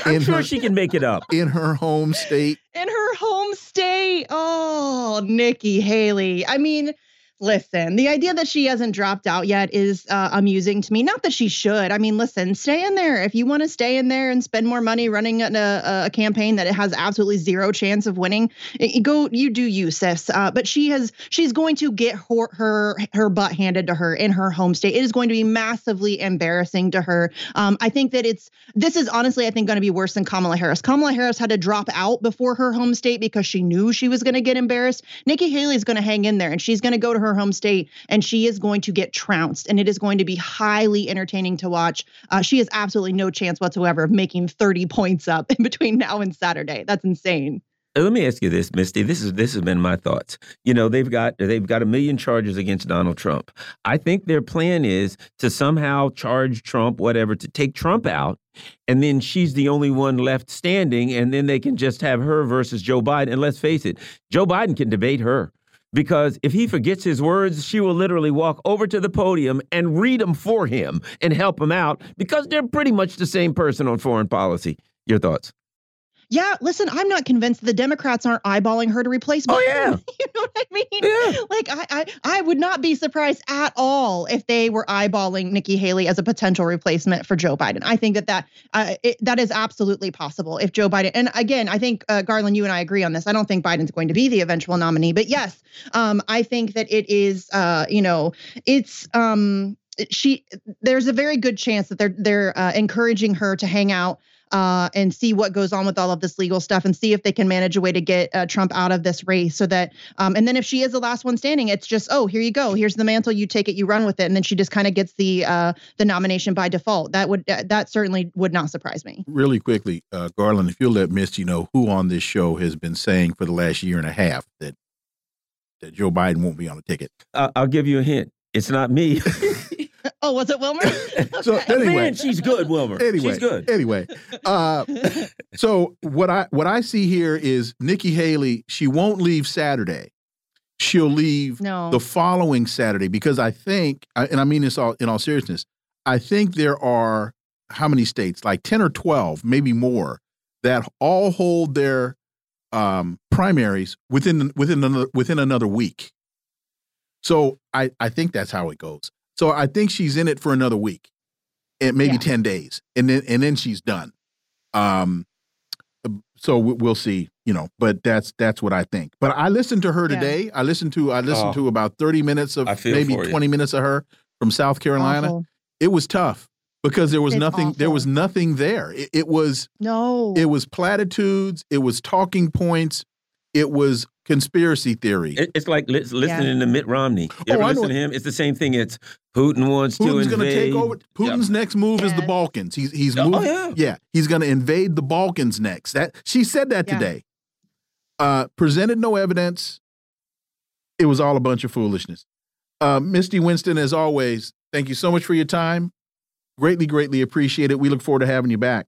I'm sure her, she can make it up.
In her home state.
In her home state. Oh, Nikki Haley. I mean, Listen, the idea that she hasn't dropped out yet is uh, amusing to me. Not that she should. I mean, listen, stay in there. If you want to stay in there and spend more money running a, a campaign that it has absolutely zero chance of winning, go. You do you, sis. Uh, but she has. She's going to get her, her her butt handed to her in her home state. It is going to be massively embarrassing to her. Um, I think that it's. This is honestly, I think, going to be worse than Kamala Harris. Kamala Harris had to drop out before her home state because she knew she was going to get embarrassed. Nikki Haley is going to hang in there, and she's going to go to her home state, and she is going to get trounced, and it is going to be highly entertaining to watch. Uh, she has absolutely no chance whatsoever of making 30 points up in between now and Saturday. That's insane.
Let me ask you this, Misty. This is this has been my thoughts. You know, they've got they've got a million charges against Donald Trump. I think their plan is to somehow charge Trump, whatever, to take Trump out, and then she's the only one left standing, and then they can just have her versus Joe Biden. And let's face it, Joe Biden can debate her because if he forgets his words, she will literally walk over to the podium and read them for him and help him out because they're pretty much the same person on foreign policy. Your thoughts?
Yeah, listen, I'm not convinced the Democrats aren't eyeballing her to replace
Biden. Oh yeah,
you know what I mean?
Yeah.
Like I, I, I would not be surprised at all if they were eyeballing Nikki Haley as a potential replacement for Joe Biden. I think that that uh, it, that is absolutely possible if Joe Biden. And again, I think uh, Garland, you and I agree on this. I don't think Biden's going to be the eventual nominee, but yes, um, I think that it is. Uh, you know, it's um, she. There's a very good chance that they're they're uh, encouraging her to hang out uh, and see what goes on with all of this legal stuff and see if they can manage a way to get uh, Trump out of this race so that, um, and then if she is the last one standing, it's just, oh, here you go. Here's the mantle. You take it, you run with it. And then she just kind of gets the, uh, the nomination by default. That would, uh, that certainly would not surprise me.
Really quickly, uh, Garland, if you'll let Misty know who on this show has been saying for the last year and a half that, that Joe Biden won't be on the ticket.
I'll give you a hint. It's not me.
Oh, was it Wilmer?
so anyway,
Man, she's good, Wilmer.
Anyway,
she's good.
Anyway, uh, so what I what I see here is Nikki Haley. She won't leave Saturday. She'll leave
no.
the following Saturday because I think, and I mean this all in all seriousness, I think there are how many states, like ten or twelve, maybe more, that all hold their um, primaries within within another, within another week. So I I think that's how it goes. So I think she's in it for another week, and maybe yeah. ten days, and then and then she's done. Um, so we'll see, you know. But that's that's what I think. But I listened to her today. Yeah. I listened to I listened oh, to about thirty minutes of maybe twenty minutes of her from South Carolina. Awful. It was tough because there was it's nothing awful. there was nothing there. It, it was
no.
It was platitudes. It was talking points. It was conspiracy theory.
it's like listening yeah. to Mitt Romney. You oh, ever listen to him? It's the same thing. It's Putin wants
Putin's
to invade.
Putin's going to take over. Putin's next move yeah. is the Balkans. He's he's oh, moving. Yeah. yeah. he's going to invade the Balkans next. That she said that today. Uh, presented no evidence. It was all a bunch of foolishness. Uh, Misty Winston, as always, thank you so much for your time. Greatly, greatly appreciate it. We look forward to having you back.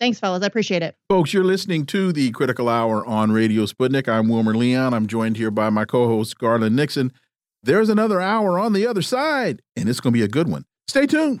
Thanks, fellas. I appreciate it.
Folks, you're listening to the Critical Hour on Radio Sputnik. I'm Wilmer Leon. I'm joined here by my co host, Garland Nixon. There's another hour on the other side, and it's going to be a good one. Stay tuned.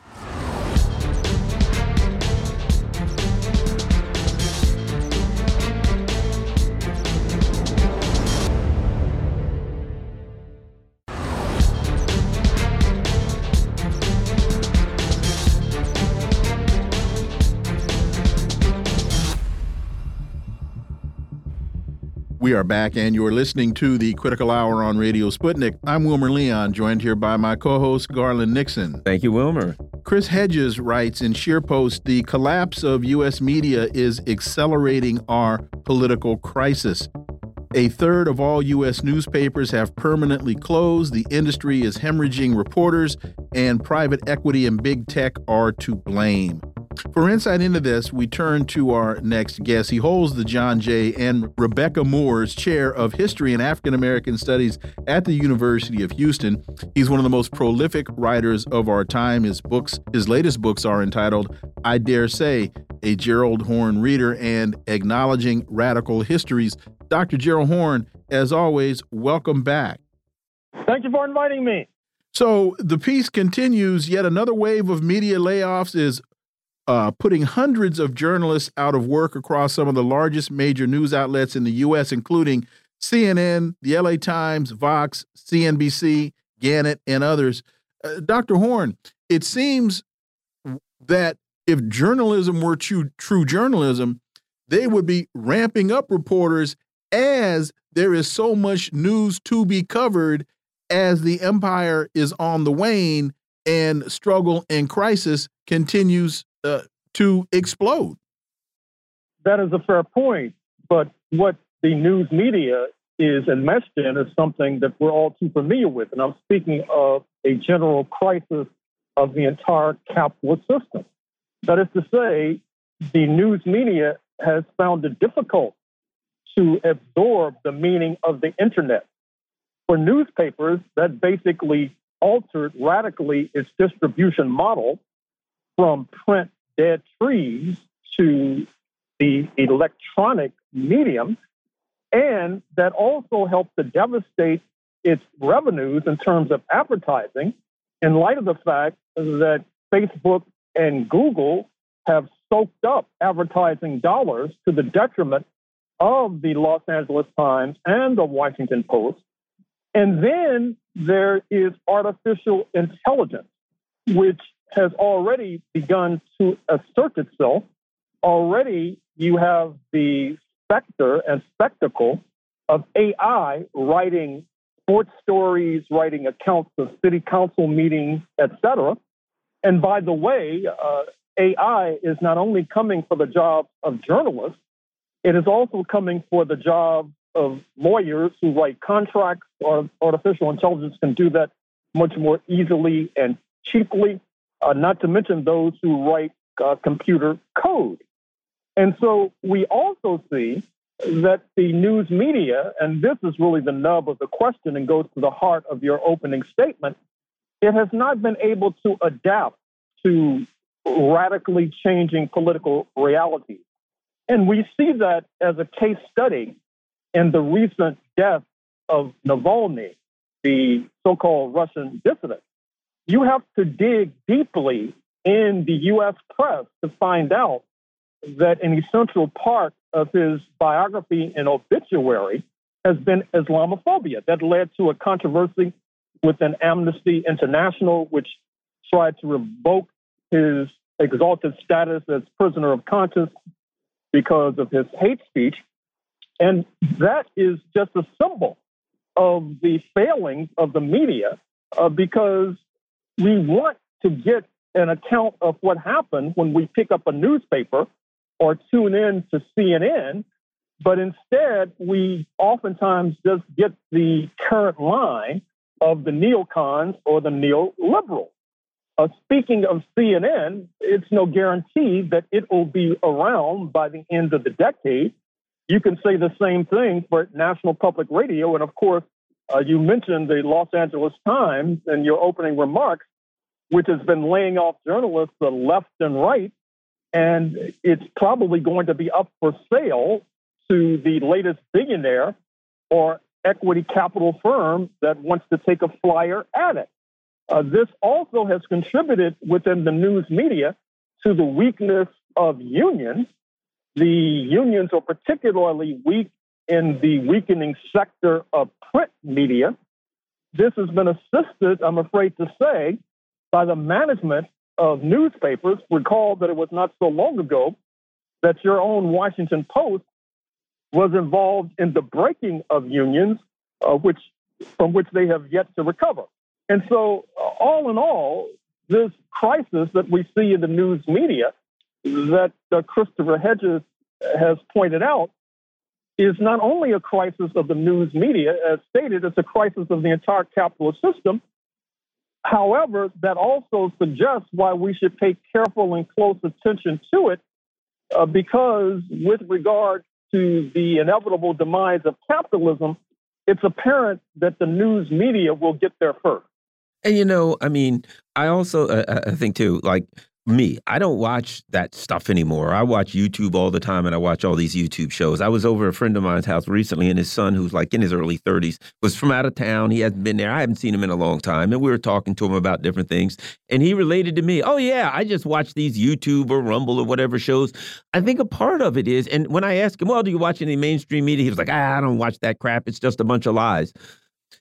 We are back, and you're listening to the Critical Hour on Radio Sputnik. I'm Wilmer Leon, joined here by my co host, Garland Nixon.
Thank you, Wilmer.
Chris Hedges writes in ScheerPost The collapse of U.S. media is accelerating our political crisis. A third of all U.S. newspapers have permanently closed. The industry is hemorrhaging reporters, and private equity and big tech are to blame. For insight into this, we turn to our next guest. He holds the John J. and Rebecca Moores Chair of History and African American Studies at the University of Houston. He's one of the most prolific writers of our time. His books, his latest books are entitled I Dare Say, a Gerald Horne Reader and Acknowledging Radical Histories. Dr. Gerald Horne, as always, welcome back.
Thank you for inviting me.
So the piece continues. Yet another wave of media layoffs is uh, putting hundreds of journalists out of work across some of the largest major news outlets in the U.S., including CNN, the LA Times, Vox, CNBC, Gannett, and others. Uh, Dr. Horne, it seems that if journalism were true, true journalism, they would be ramping up reporters as there is so much news to be covered as the empire is on the wane and struggle and crisis continues uh, to explode.
That is a fair point. But what the news media is enmeshed in is something that we're all too familiar with. And I'm speaking of a general crisis of the entire capitalist system. That is to say, the news media has found it difficult to absorb the meaning of the internet. For newspapers, that basically altered radically its distribution model from print dead trees to the electronic medium, and that also helped to devastate its revenues in terms of advertising in light of the fact that Facebook and Google have soaked up advertising dollars to the detriment of the Los Angeles Times and the Washington Post. And then there is artificial intelligence, which has already begun to assert itself. Already, you have the specter and spectacle of AI writing sports stories, writing accounts of city council meetings, etc. And by the way, uh, AI is not only coming for the job of journalists, it is also coming for the job of lawyers who write contracts, artificial intelligence can do that much more easily and cheaply uh, not to mention those who write uh, computer code. And so we also see that the news media, and this is really the nub of the question and goes to the heart of your opening statement, it has not been able to adapt to radically changing political realities. And we see that as a case study in the recent death of Navalny, the so called Russian dissident you have to dig deeply in the US press to find out that an essential part of his biography and obituary has been Islamophobia. That led to a controversy within Amnesty International, which tried to revoke his exalted status as prisoner of conscience because of his hate speech. And that is just a symbol of the failings of the media uh, because we want to get an account of what happened when we pick up a newspaper or tune in to CNN, but instead we oftentimes just get the current line of the neocons or the neoliberals. Uh, speaking of CNN, it's no guarantee that it will be around by the end of the decade. You can say the same thing for National Public Radio. And of course, uh, you mentioned the Los Angeles Times in your opening remarks, which has been laying off journalists the left and right. And it's probably going to be up for sale to the latest billionaire or equity capital firm that wants to take a flyer at it. Uh, this also has contributed within the news media to the weakness of unions. The unions are particularly weak in the weakening sector of print media. This has been assisted, I'm afraid to say, by the management of newspapers. Recall that it was not so long ago that your own Washington Post was involved in the breaking of unions, uh, which from which they have yet to recover. And so, uh, all in all, this crisis that we see in the news media that uh, Christopher Hedges has pointed out is not only a crisis of the news media, as stated, it's a crisis of the entire capitalist system. However, that also suggests why we should pay careful and close attention to it, uh, because with regard to the inevitable demise of capitalism, it's apparent that the news media will get there first.
And you know, I mean, I also uh, I think too, like me, I don't watch that stuff anymore. I watch YouTube all the time and I watch all these YouTube shows. I was over a friend of mine's house recently and his son, who's like in his early 30s, was from out of town. He hasn't been there. I haven't seen him in a long time. And we were talking to him about different things. And he related to me, oh, yeah, I just watch these YouTube or Rumble or whatever shows. I think a part of it is, and when I asked him, well, do you watch any mainstream media? He was like, ah, I don't watch that crap. It's just a bunch of lies.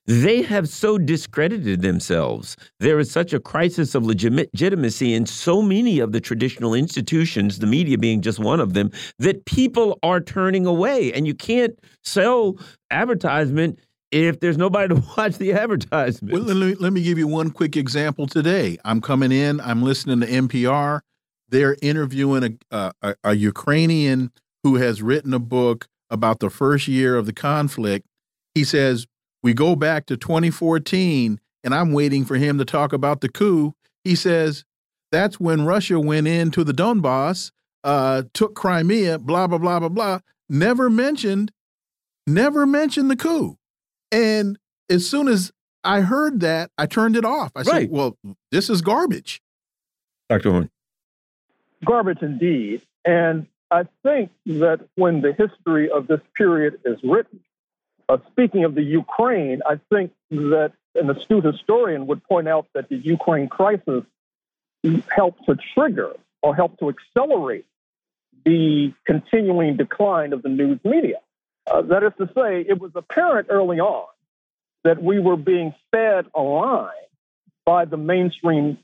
They have so discredited themselves. There is such a crisis of legitimacy in so many of the traditional institutions, the media being just one of them, that people are turning away. And you can't sell advertisement if there's nobody to watch the advertisement.
Well, let me, let me give you one quick example today. I'm coming in, I'm listening to NPR. They're interviewing a, a, a Ukrainian who has written a book about the first year of the conflict. He says we go back to 2014, and I'm waiting for him to talk about the coup. He says that's when Russia went into the Donbass, uh, took Crimea, blah, blah, blah, blah, blah. Never mentioned, never mentioned the coup. And as soon as I heard that, I turned it off. I right. said, well, this is garbage.
Dr. Horne.
Garbage indeed. And I think that when the history of this period is written, uh, speaking of the Ukraine, I think that an astute historian would point out that the Ukraine crisis helped to trigger or helped to accelerate the continuing decline of the news media. Uh, that is to say, it was apparent early on that we were being fed a line by the mainstream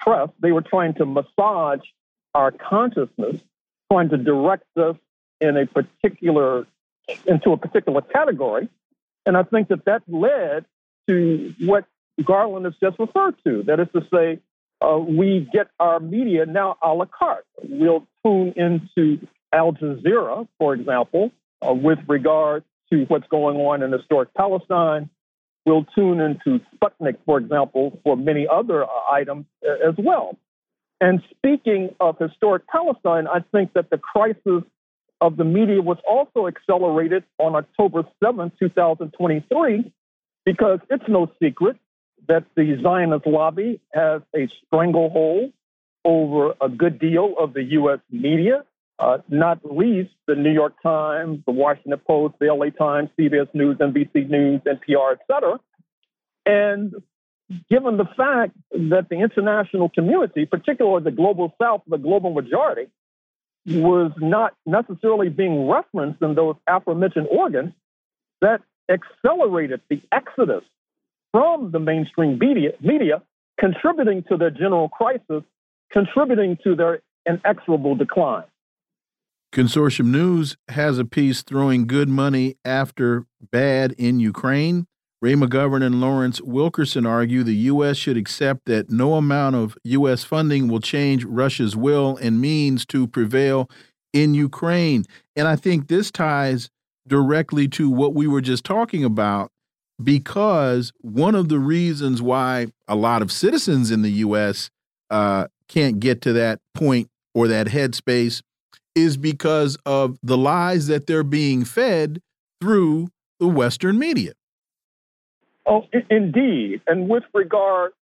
press. They were trying to massage our consciousness, trying to direct us in a particular into a particular category. And I think that that led to what Garland has just referred to. That is to say, uh, we get our media now a la carte. We'll tune into Al Jazeera, for example, uh, with regard to what's going on in historic Palestine. We'll tune into Sputnik, for example, for many other uh, items uh, as well. And speaking of historic Palestine, I think that the crisis of the media was also accelerated on October 7, 2023, because it's no secret that the Zionist lobby has a stranglehold over a good deal of the U.S. media, uh, not least the New York Times, the Washington Post, the LA Times, CBS News, NBC News, NPR, et cetera. And given the fact that the international community, particularly the global south, the global majority, was not necessarily being referenced in those aforementioned organs that accelerated the exodus from the mainstream media, media contributing to their general crisis, contributing to their inexorable decline.
Consortium News has a piece throwing good money after bad in Ukraine. Ray McGovern and Lawrence Wilkerson argue the U.S. should accept that no amount of U.S. funding will change Russia's will and means to prevail in Ukraine. And I think this ties directly to what we were just talking about because one of the reasons why a lot of citizens in the U.S. Uh, can't get to that point or that headspace is because of the lies that they're being fed through the Western media.
Oh, indeed. And with regard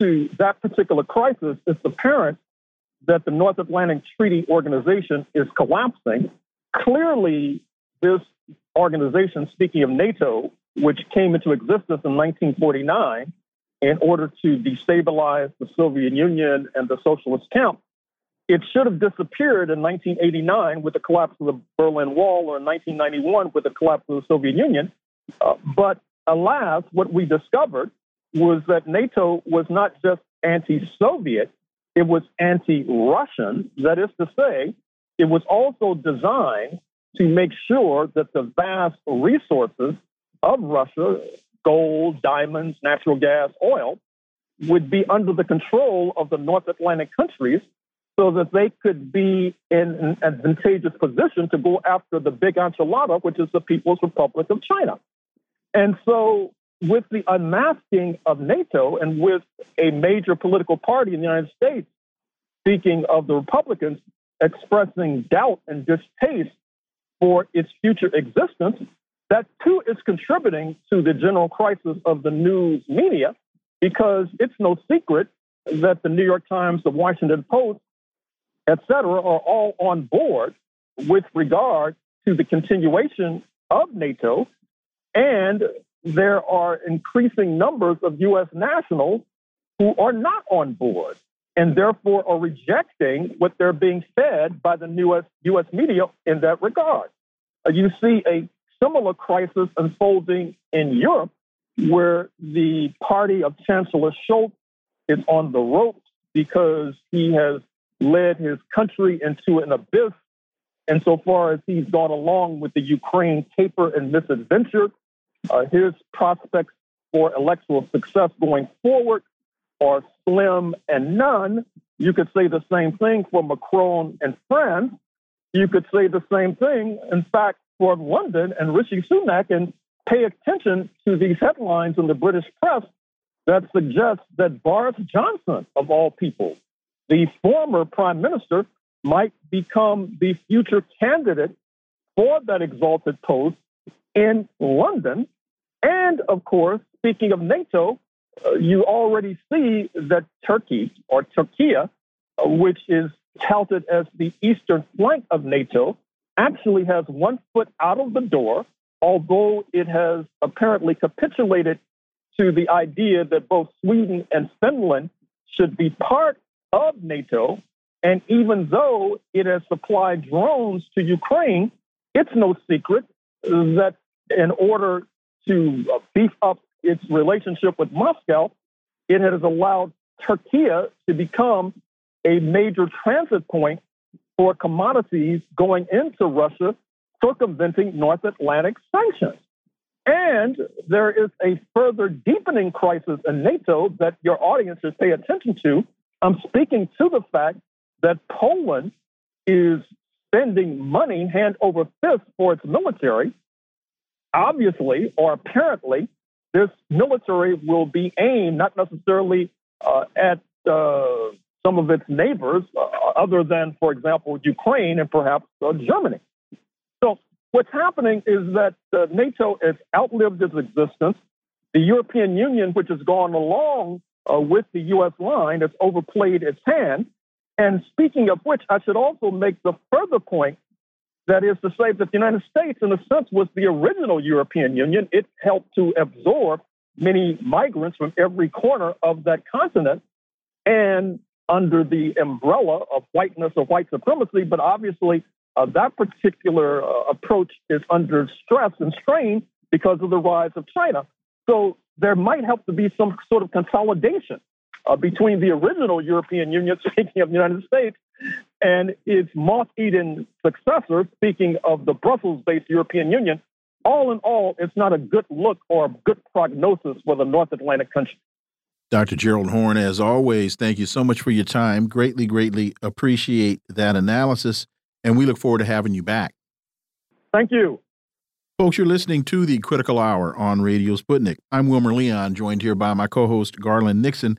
to that particular crisis, it's apparent that the North Atlantic Treaty Organization is collapsing. Clearly, this organization, speaking of NATO, which came into existence in 1949 in order to destabilize the Soviet Union and the socialist camp, it should have disappeared in 1989 with the collapse of the Berlin Wall or in 1991 with the collapse of the Soviet Union. Uh, but alas, what we discovered was that NATO was not just anti Soviet, it was anti Russian. That is to say, it was also designed to make sure that the vast resources of Russia, gold, diamonds, natural gas, oil, would be under the control of the North Atlantic countries so that they could be in an advantageous position to go after the big enchilada, which is the People's Republic of China. And so, with the unmasking of NATO and with a major political party in the United States, speaking of the Republicans, expressing doubt and distaste for its future existence, that too is contributing to the general crisis of the news media because it's no secret that the New York Times, the Washington Post, et cetera, are all on board with regard to the continuation of NATO and there are increasing numbers of U.S. nationals who are not on board and therefore are rejecting what they're being fed by the US, US media in that regard. Uh, you see a similar crisis unfolding in Europe where the party of Chancellor Scholz is on the ropes because he has led his country into an abyss insofar as he's gone along with the Ukraine caper and misadventure uh, his prospects for electoral success going forward are slim and none. You could say the same thing for Macron and France. You could say the same thing, in fact, for London and Rishi Sunak, and pay attention to these headlines in the British press that suggest that Boris Johnson, of all people, the former prime minister, might become the future candidate for that exalted post in London. And of course, speaking of NATO, uh, you already see that Turkey or Turkey, uh, which is touted as the eastern flank of NATO, actually has one foot out of the door, although it has apparently capitulated to the idea that both Sweden and Finland should be part of NATO. And even though it has supplied drones to Ukraine, it's no secret that in order to uh, beef up its relationship with Moscow, it has allowed Turkey to become a major transit point for commodities going into Russia, circumventing North Atlantic sanctions. And there is a further deepening crisis in NATO that your audience should pay attention to. I'm speaking to the fact that Poland is spending money hand over fist for its military obviously or apparently, this military will be aimed not necessarily uh, at uh, some of its neighbors, uh, other than, for example, Ukraine and perhaps uh, Germany. So, what's happening is that uh, NATO has outlived its existence. The European Union, which has gone along uh, with the U.S. line, has overplayed its hand. And speaking of which, I should also make the further point that is to say that the United States, in a sense, was the original European Union. It helped to absorb many migrants from every corner of that continent. And under the umbrella of whiteness or white supremacy, but obviously uh, that particular uh, approach is under stress and strain because of the rise of China. So there might have to be some sort of consolidation uh, between the original European Union, speaking of the United States, and its moth-eaten successor, speaking of the Brussels-based European Union. All in all, it's not a good look or a good prognosis for the North Atlantic country.
Dr. Gerald Horne, as always, thank you so much for your time. Greatly, greatly appreciate that analysis, and we look forward to having you back.
Thank you.
Folks, you're listening to the Critical Hour on Radio Sputnik. I'm Wilmer Leon, joined here by my co host, Garland Nixon.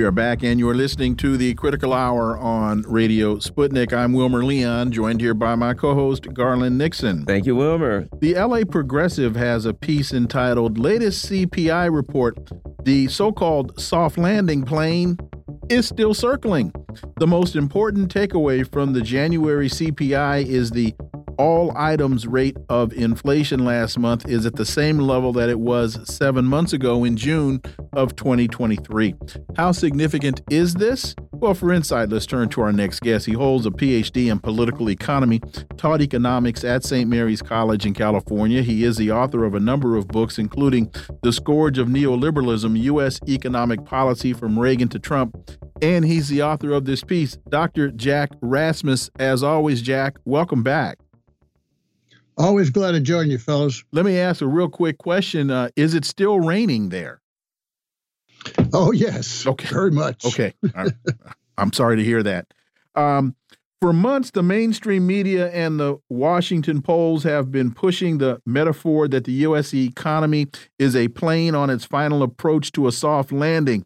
We are back, and you're listening to the Critical Hour on Radio Sputnik. I'm Wilmer Leon, joined here by my co host, Garland Nixon.
Thank you, Wilmer.
The LA Progressive has a piece entitled Latest CPI Report The so called soft landing plane is still circling. The most important takeaway from the January CPI is the all items rate of inflation last month is at the same level that it was seven months ago in June of 2023. How significant is this? Well, for insight, let's turn to our next guest. He holds a PhD in political economy, taught economics at St. Mary's College in California. He is the author of a number of books, including The Scourge of Neoliberalism U.S. Economic Policy from Reagan to Trump. And he's the author of this piece, Dr. Jack Rasmus. As always, Jack, welcome back.
Always glad to join you, fellows.
Let me ask a real quick question. Uh, is it still raining there?
Oh, yes. Okay. Very much.
Okay. I'm sorry to hear that. Um, for months, the mainstream media and the Washington polls have been pushing the metaphor that the U.S. economy is a plane on its final approach to a soft landing.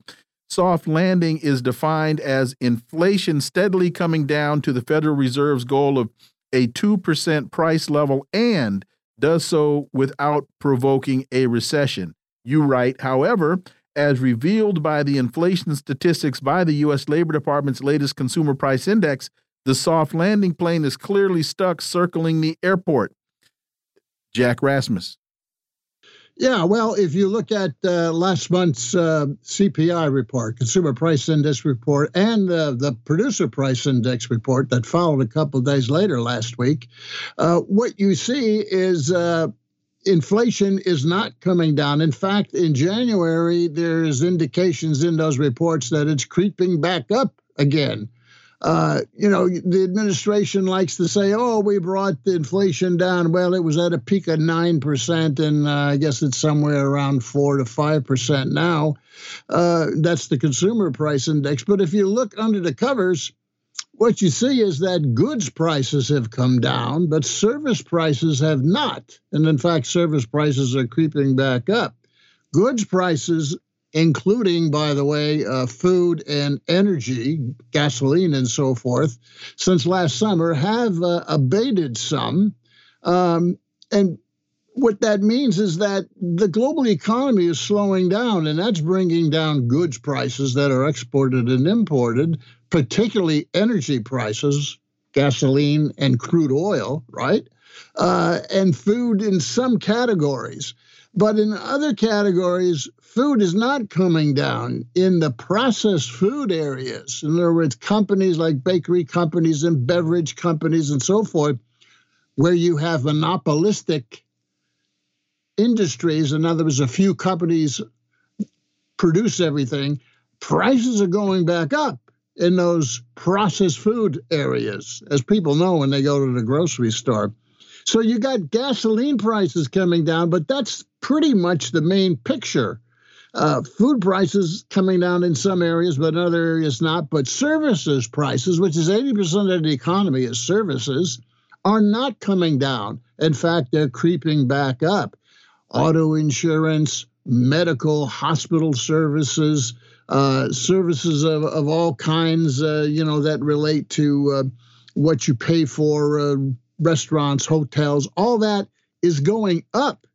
Soft landing is defined as inflation steadily coming down to the Federal Reserve's goal of a 2% price level and does so without provoking a recession. You write, however, as revealed by the inflation statistics by the U.S. Labor Department's latest consumer price index, the soft landing plane is clearly stuck circling the airport. Jack Rasmus.
Yeah, well, if you look at uh, last month's uh, CPI report, Consumer Price Index report, and uh, the Producer Price Index report that followed a couple days later last week, uh, what you see is uh, inflation is not coming down. In fact, in January, there's indications in those reports that it's creeping back up again. Uh, you know, the administration likes to say, oh, we brought the inflation down. Well, it was at a peak of 9%, and uh, I guess it's somewhere around 4 to 5% now. Uh, that's the consumer price index. But if you look under the covers, what you see is that goods prices have come down, but service prices have not. And in fact, service prices are creeping back up. Goods prices including, by the way, uh, food and energy, gasoline and so forth, since last summer have uh, abated some. Um, and what that means is that the global economy is slowing down, and that's bringing down goods prices that are exported and imported, particularly energy prices, gasoline and crude oil, right? Uh, and food in some categories. But in other categories, food is not coming down in the processed food areas. In other words, companies like bakery companies and beverage companies and so forth, where you have monopolistic industries, in other words, a few companies produce everything, prices are going back up in those processed food areas, as people know when they go to the grocery store. So you got gasoline prices coming down, but that's pretty much the main picture. Uh, food prices coming down in some areas, but in other areas not. But services prices, which is 80% of the economy is services, are not coming down. In fact, they're creeping back up. Auto insurance, medical, hospital services, uh, services of, of all kinds, uh, you know, that relate to uh, what you pay for, uh, restaurants, hotels, all that is going up.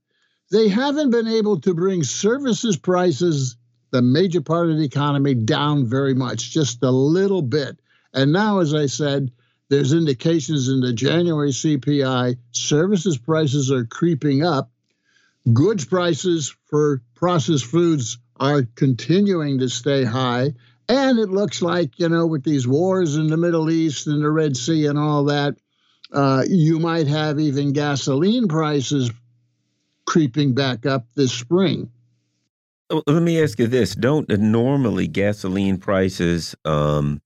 they haven't been able to bring services prices, the major part of the economy, down very much, just a little bit. And now, as I said, there's indications in the January CPI, services prices are creeping up. Goods prices for processed foods are continuing to stay high. And it looks like, you know, with these wars in the Middle East and the Red Sea and all that, uh, you might have even gasoline prices creeping back up this spring.
Let me ask you this: Don't normally gasoline prices, um,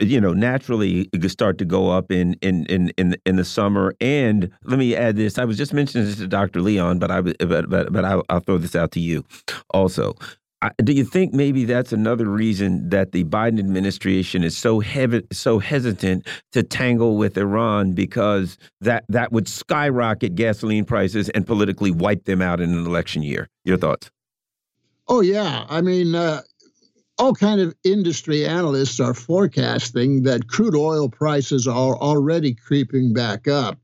you know, naturally start to go up in in in in in the summer? And let me add this: I was just mentioning this to Dr. Leon, but I but but, but I'll, I'll throw this out to you also do you think maybe that's another reason that the Biden administration is so heavy, so hesitant to tangle with Iran because that that would skyrocket gasoline prices and politically wipe them out in an election year? Your thoughts?
Oh yeah, I mean, uh, all kind of industry analysts are forecasting that crude oil prices are already creeping back up.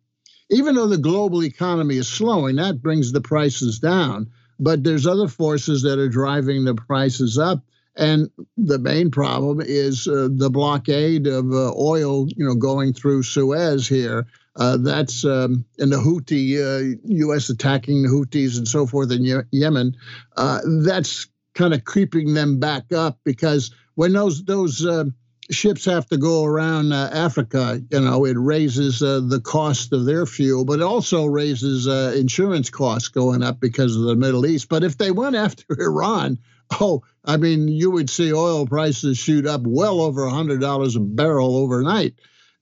Even though the global economy is slowing, that brings the prices down but there's other forces that are driving the prices up. And the main problem is uh, the blockade of uh, oil, you know, going through Suez here. Uh, that's um, and the Houthi, U.S. Uh, attacking the Houthis and so forth in Ye- Yemen. Uh, that's kind of creeping them back up because when those those uh, ships have to go around uh, Africa, you know, it raises uh, the cost of their fuel, but it also raises uh, insurance costs going up because of the Middle East. But if they went after Iran, oh, I mean, you would see oil prices shoot up well over $100 a barrel overnight.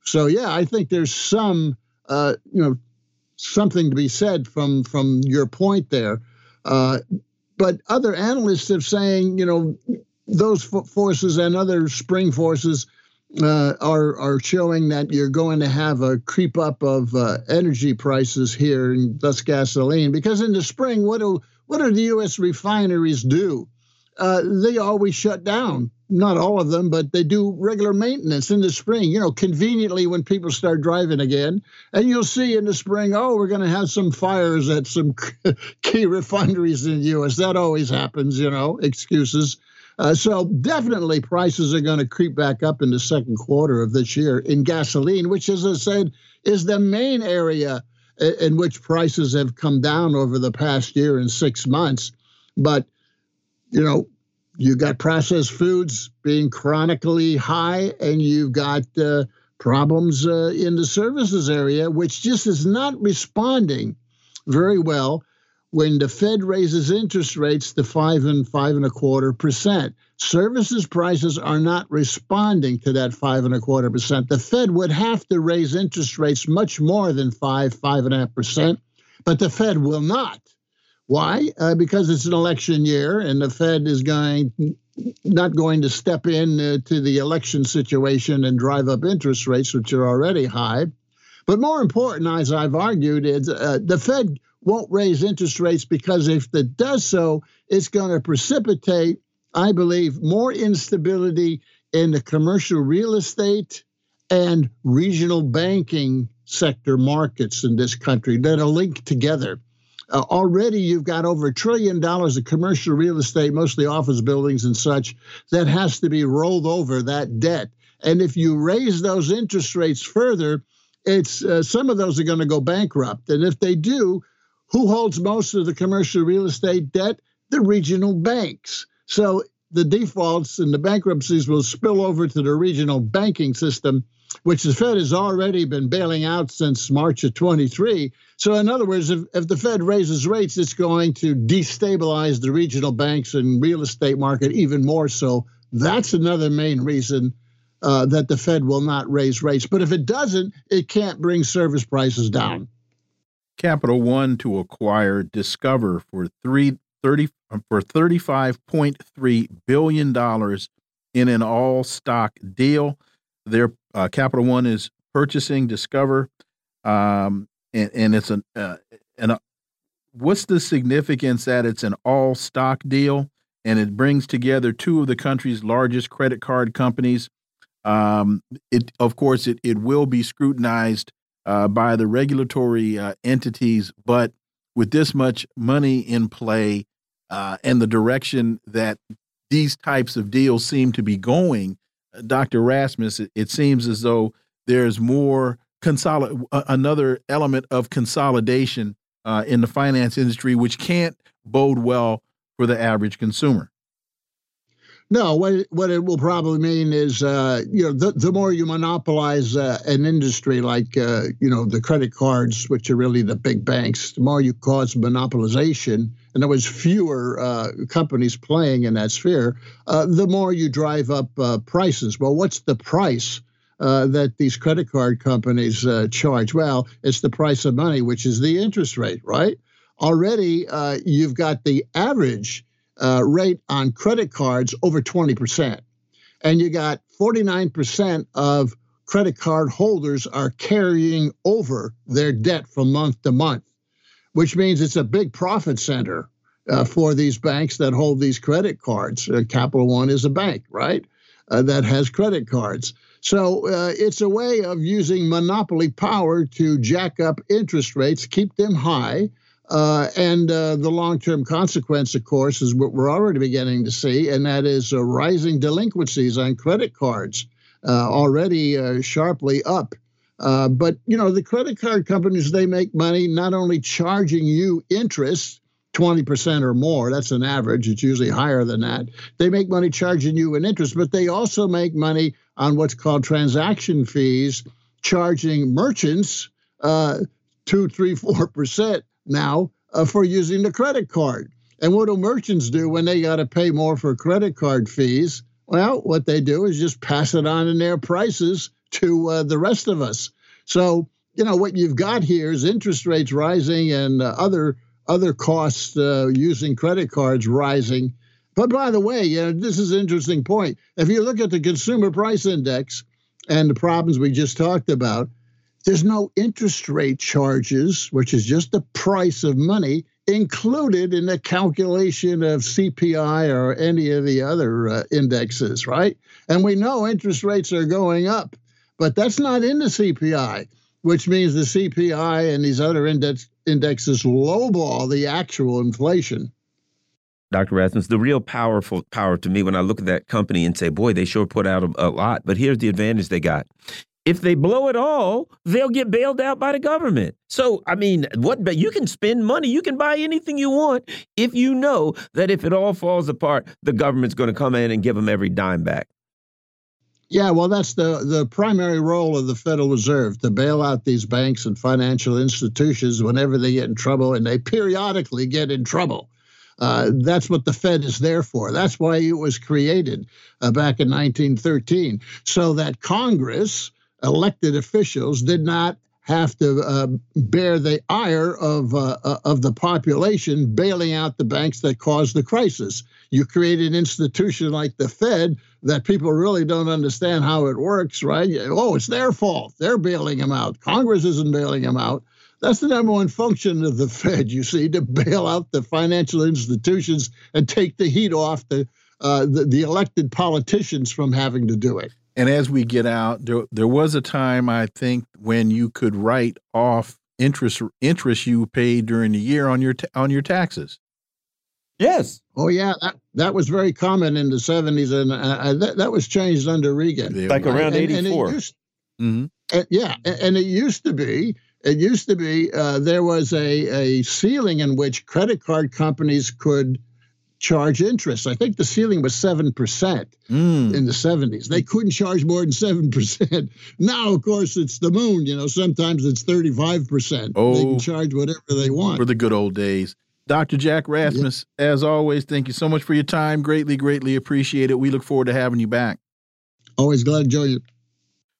So, yeah, I think there's some, uh, you know, something to be said from from your point there. Uh, but other analysts have saying, you know, those forces and other spring forces uh, are are showing that you're going to have a creep up of uh, energy prices here, and thus gasoline. Because in the spring, what do what do the U.S. refineries do? Uh, they always shut down. Not all of them, but they do regular maintenance in the spring. You know, conveniently when people start driving again, and you'll see in the spring, oh, we're going to have some fires at some key refineries in the U.S. That always happens. You know, excuses. Uh, so definitely prices are going to creep back up in the second quarter of this year in gasoline, which, as I said, is the main area in which prices have come down over the past year and six months. But, you know, you've got processed foods being chronically high, and you've got uh, problems uh, in the services area, which just is not responding very well when the Fed raises interest rates to five and five and a quarter percent. Services prices are not responding to that five and a quarter percent. The Fed would have to raise interest rates much more than five, five and a half percent, but the Fed will not. Why? Uh, because it's an election year, and the Fed is going not going to step in uh, to the election situation and drive up interest rates, which are already high. But more important, as I've argued, is uh, the Fed won't raise interest rates because if it does so, it's going to precipitate, I believe, more instability in the commercial real estate and regional banking sector markets in this country that are linked together. Uh, already, you've got over a trillion dollars of commercial real estate, mostly office buildings and such, that has to be rolled over that debt. And if you raise those interest rates further, it's uh, some of those are going to go bankrupt. And if they do, who holds most of the commercial real estate debt? The regional banks. So the defaults and the bankruptcies will spill over to the regional banking system, which the Fed has already been bailing out since March of 23. So, in other words, if, if the Fed raises rates, it's going to destabilize the regional banks and real estate market even more so. That's another main reason uh, that the Fed will not raise rates. But if it doesn't, it can't bring service prices down.
Capital One to acquire Discover for three thirty for thirty five point three billion dollars in an all stock deal. Their uh, Capital One is purchasing Discover, um, and, and, it's an uh, and a, what's the significance that it's an all stock deal and it brings together two of the country's largest credit card companies. Um, it of course it it will be scrutinized uh, by the regulatory uh, entities, but with this much money in play uh, and the direction that these types of deals seem to be going, uh, Dr. Rasmus, it, it seems as though there's more consolid another element of consolidation uh, in the finance industry, which can't bode well for the average consumer.
No, what it, what it will probably mean is, uh, you know, the, the more you monopolize uh, an industry like, uh, you know, the credit cards, which are really the big banks, the more you cause monopolization, and there was fewer uh, companies playing in that sphere, uh, the more you drive up uh, prices. Well, what's the price? that these credit card companies charge. Well, it's the price of money, which is the interest rate, right? Already, you've got the average uh, rate on credit cards over 20%. And you got 49% of credit card holders are carrying over their debt from month to month, which means it's a big profit center uh, for these banks that hold these credit cards. Uh, Capital One is a bank, right? Uh, that has credit cards. So uh, it's a way of using monopoly power to jack up interest rates, keep them high, uh, and uh, the long term consequence, of course, is what we're already beginning to see, and that is uh, rising delinquencies on credit cards, uh, already uh, sharply up. Uh, but, you know, the credit card companies, they make money not only charging you interest, 20% or more, that's an average, it's usually higher than that. They make money charging you an interest, but they also make money on what's called transaction fees, charging merchants two, three, four percent now uh, for using the credit card. And what do merchants do when they got to pay more for credit card fees? Well, what they do is just pass it on in their prices to uh, the rest of us. So, you know, what you've got here is interest rates rising and uh, other other costs uh, using credit cards rising. But by the way, you know, this is an interesting point. If you look at the consumer price index and the problems we just talked about, there's no interest rate charges, which is just the price of money included in the calculation of CPI or any of the other uh, indexes, right? And we know interest rates are going up, but that's not in the CPI, which means the CPI and these other index indexes lowball the actual inflation.
Dr. Rasmus, the real powerful power to me when I look at that company and say, boy, they sure put out a, a lot, but here's the advantage they got if they blow it all, they'll get bailed out by the government. So, I mean, what but you can spend money, you can buy anything you want if you know that if it all falls apart, the government's going to come in and give them every dime back.
Yeah, well, that's the, the primary role of the Federal Reserve to bail out these banks and financial institutions whenever they get in trouble, and they periodically get in trouble. Uh, that's what the Fed is there for. That's why it was created uh, back in 1913, so that Congress elected officials did not have to uh, bear the ire of uh, uh, of the population bailing out the banks that caused the crisis. You create an institution like the Fed that people really don't understand how it works, right? Oh, it's their fault. They're bailing them out. Congress isn't bailing them out. That's the number one function of the Fed, you see, to bail out the financial institutions and take the heat off the, uh, the, the elected politicians from having to do it.
And as we get out, there, there was a time I think when you could write off interest interest you paid during the year on your on your taxes.
Yes.
Oh yeah, that, that was very common in the seventies, and uh, that, that was changed under Reagan,
like around eighty four. Mm
-hmm. yeah, and, and, it used to be. It used to be uh, there was a, a ceiling in which credit card companies could charge interest. I think the ceiling was 7% mm. in the 70s. They couldn't charge more than 7%. Now, of course, it's the moon. You know, sometimes it's 35%. Oh, they can charge whatever they want.
For the good old days. Dr. Jack Rasmus, yeah. as always, thank you so much for your time. Greatly, greatly appreciate it. We look forward to having you back.
Always glad to join you.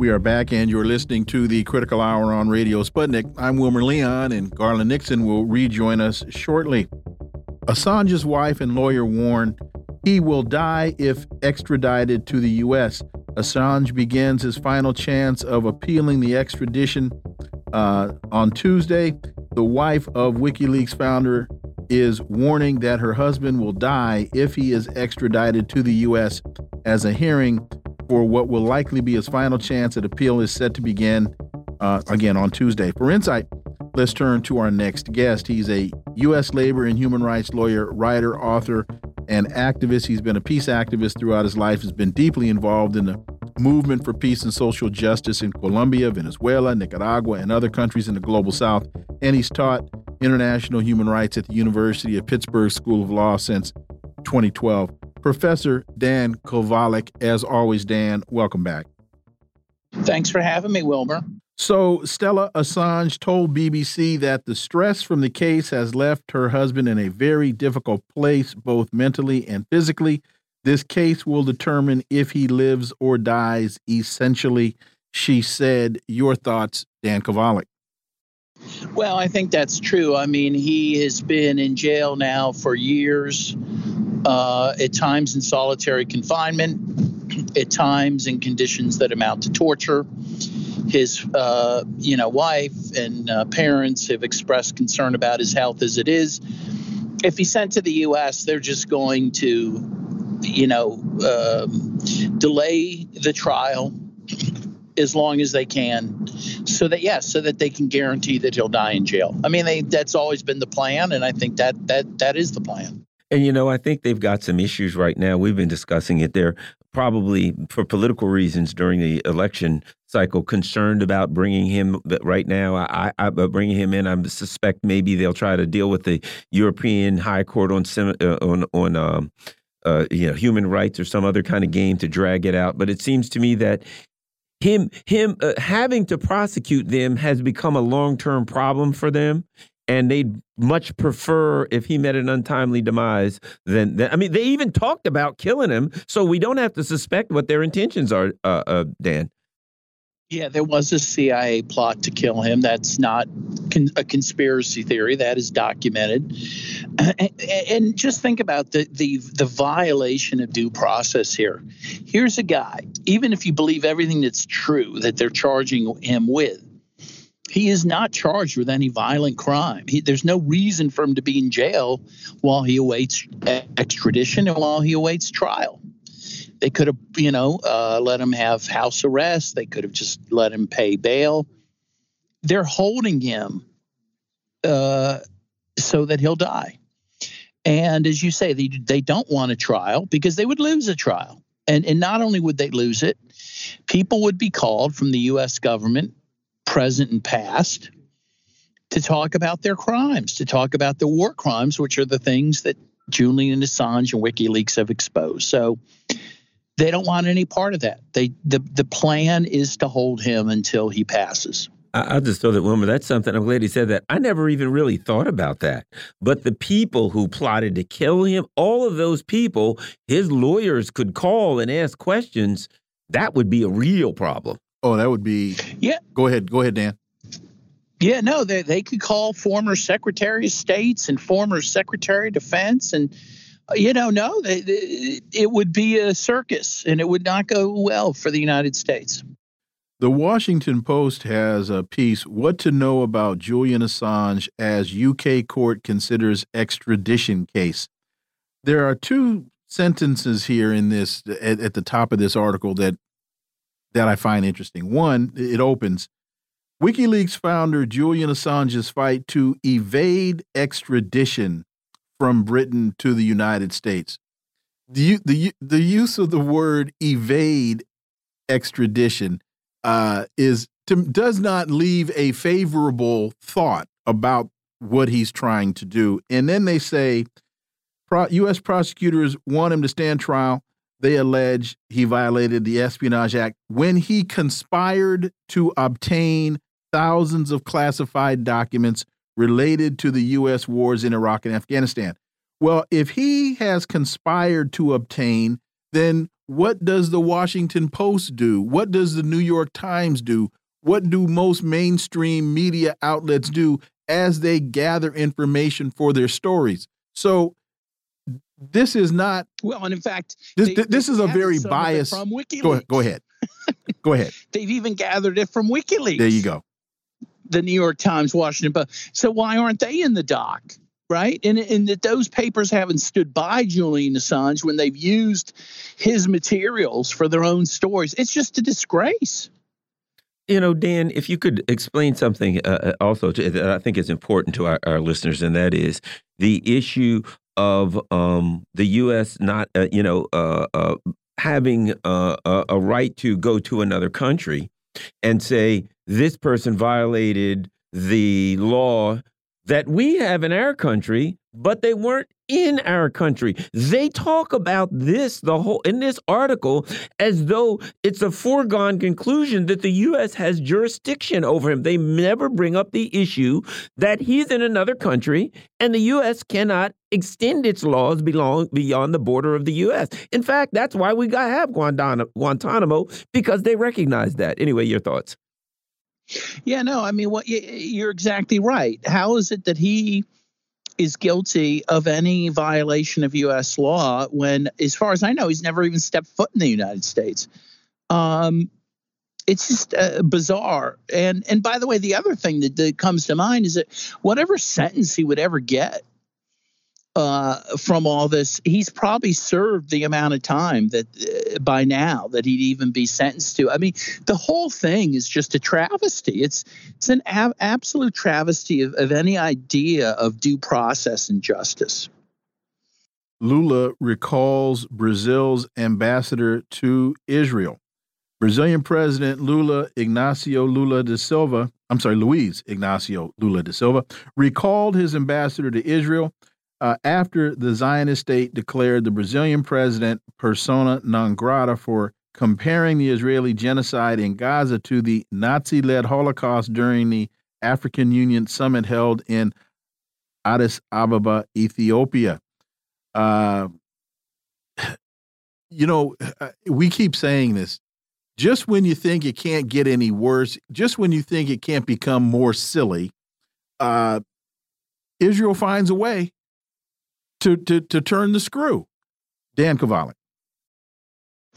We are back, and you're listening to the Critical Hour on Radio Sputnik. I'm Wilmer Leon, and Garland Nixon will rejoin us shortly. Assange's wife and lawyer warn he will die if extradited to the U.S. Assange begins his final chance of appealing the extradition uh, on Tuesday. The wife of WikiLeaks founder is warning that her husband will die if he is extradited to the U.S. as a hearing for what will likely be his final chance at appeal is set to begin uh, again on Tuesday. For insight, let's turn to our next guest. He's a U.S. labor and human rights lawyer, writer, author, and activist. He's been a peace activist throughout his life, has been deeply involved in the movement for peace and social justice in Colombia, Venezuela, Nicaragua, and other countries in the global south. And he's taught international human rights at the University of Pittsburgh School of Law since 2012. Professor Dan Kovalik, as always, Dan, welcome back.
Thanks for having me, Wilmer.
So, Stella Assange told BBC that the stress from the case has left her husband in a very difficult place, both mentally and physically. This case will determine if he lives or dies, essentially, she said. Your thoughts, Dan Kovalik?
Well, I think that's true. I mean, he has been in jail now for years uh, at times in solitary confinement, at times in conditions that amount to torture. His, uh, you know, wife and uh, parents have expressed concern about his health as it is. If he's sent to the U.S., they're just going to, you know, um, delay the trial as long as they can, so that yes, so that they can guarantee that he'll die in jail. I mean, they, that's always been the plan, and I think that that that is the plan.
And you know, I think they've got some issues right now. We've been discussing it. They're probably, for political reasons, during the election cycle, concerned about bringing him. But right now, I, I bringing him in. I suspect maybe they'll try to deal with the European High Court on uh, on on. Um, uh, you know, human rights or some other kind of game to drag it out. But it seems to me that him him uh, having to prosecute them has become a long term problem for them and they'd much prefer if he met an untimely demise than, than I mean, they even talked about killing him, so we don't have to suspect what their intentions are, uh, uh, Dan.
Yeah, there was a CIA plot to kill him. That's not con a conspiracy theory. That is documented. And, and, just think about the, the the violation of due process here. Here's a guy. Even if you believe everything that's true that they're charging him with, he is not charged with any violent crime. He, there's no reason for him to be in jail while he awaits extradition and while he awaits trial. They could have, you know, uh, let him have house arrest. They could have just let him pay bail. They're holding him uh, so that he'll die. And as you say, they, they don't want a trial because they would lose a trial. And, and not only would they lose it, people would be called from the U.S. government present, and past to talk about their crimes, to talk about the war crimes, which are the things that Julian Assange and WikiLeaks have exposed. So they don't want any part of that. They the the plan is to hold him until he passes.
I'll just throw that, Wilmer. That's something. I'm glad he said that. I never even really thought about that. But the people who plotted to kill him, all of those people, his lawyers could call and ask questions. That would be a real problem.
Oh, that would be.
Yeah.
Go ahead. Go ahead, Dan.
Yeah, no, they, they could call former Secretary of States and former Secretary of Defense. And, uh, you know, no, they, they, it would be a circus and it would not go well for the United States.
The Washington Post has a piece, What to Know About Julian Assange as UK Court Considers Extradition Case. There are two sentences here in this, at, at the top of this article, that that I find interesting. One, it opens WikiLeaks founder Julian Assange's fight to evade extradition from Britain to the United States. The, the, the use of the word evade extradition uh, is to, does not leave a favorable thought about what he's trying to do. And then they say pro, U.S. prosecutors want him to stand trial they allege he violated the Espionage Act when he conspired to obtain thousands of classified documents related to the U.S. wars in Iraq and Afghanistan. Well, if he has conspired to obtain, then what does the Washington Post do? What does the New York Times do? What do most mainstream media outlets do as they gather information for their stories? So this is not
well, and in fact,
this they, this is a very biased.
From WikiLeaks.
Go, go ahead. go ahead.
They've even gathered it from WikiLeaks.
There you go.
The New York Times, Washington Post. So why aren't they in the dock? right? And, and that those papers haven't stood by Julian Assange when they've used his materials for their own stories. It's just a disgrace.
You know, Dan, if you could explain something uh, uh also to, that I think is important to our, our, listeners, and that is the issue of um, the U.S. not, uh, you know, uh, uh having uh, a, a right to go to another country and say this person violated the law that we have in our country, but they weren't in our country. They talk about this the whole in this article as though it's a foregone conclusion that the US has jurisdiction over him. They never bring up the issue that he's in another country and the US cannot extend its laws belong beyond the border of the US. In fact, that's why we got have Guantanamo because they recognize that. Anyway, your thoughts.
Yeah, no, I mean, what you're exactly right. How is it that he is guilty of any violation of U.S. law when, as far as I know, he's never even stepped foot in the United States? Um, it's just uh, bizarre. And and by the way, the other thing that, that comes to mind is that whatever sentence he would ever get uh, from all this, he's probably served the amount of time that uh, by now that he'd even be sentenced to. I mean, the whole thing is just a travesty. It's it's an ab- absolute travesty of, of any idea of due process and justice.
Lula recalls Brazil's ambassador to Israel. Brazilian President Lula Ignacio Lula da Silva, I'm sorry, Luiz Ignacio Lula da Silva, recalled his ambassador to Israel uh, after the Zionist state declared the Brazilian president persona non grata for comparing the Israeli genocide in Gaza to the Nazi led Holocaust during the African Union summit held in Addis Ababa, Ethiopia. Uh, you know, uh, we keep saying this. Just when you think it can't get any worse, just when you think it can't become more silly, uh, Israel finds a way to to to turn the screw. Dan Kovalik.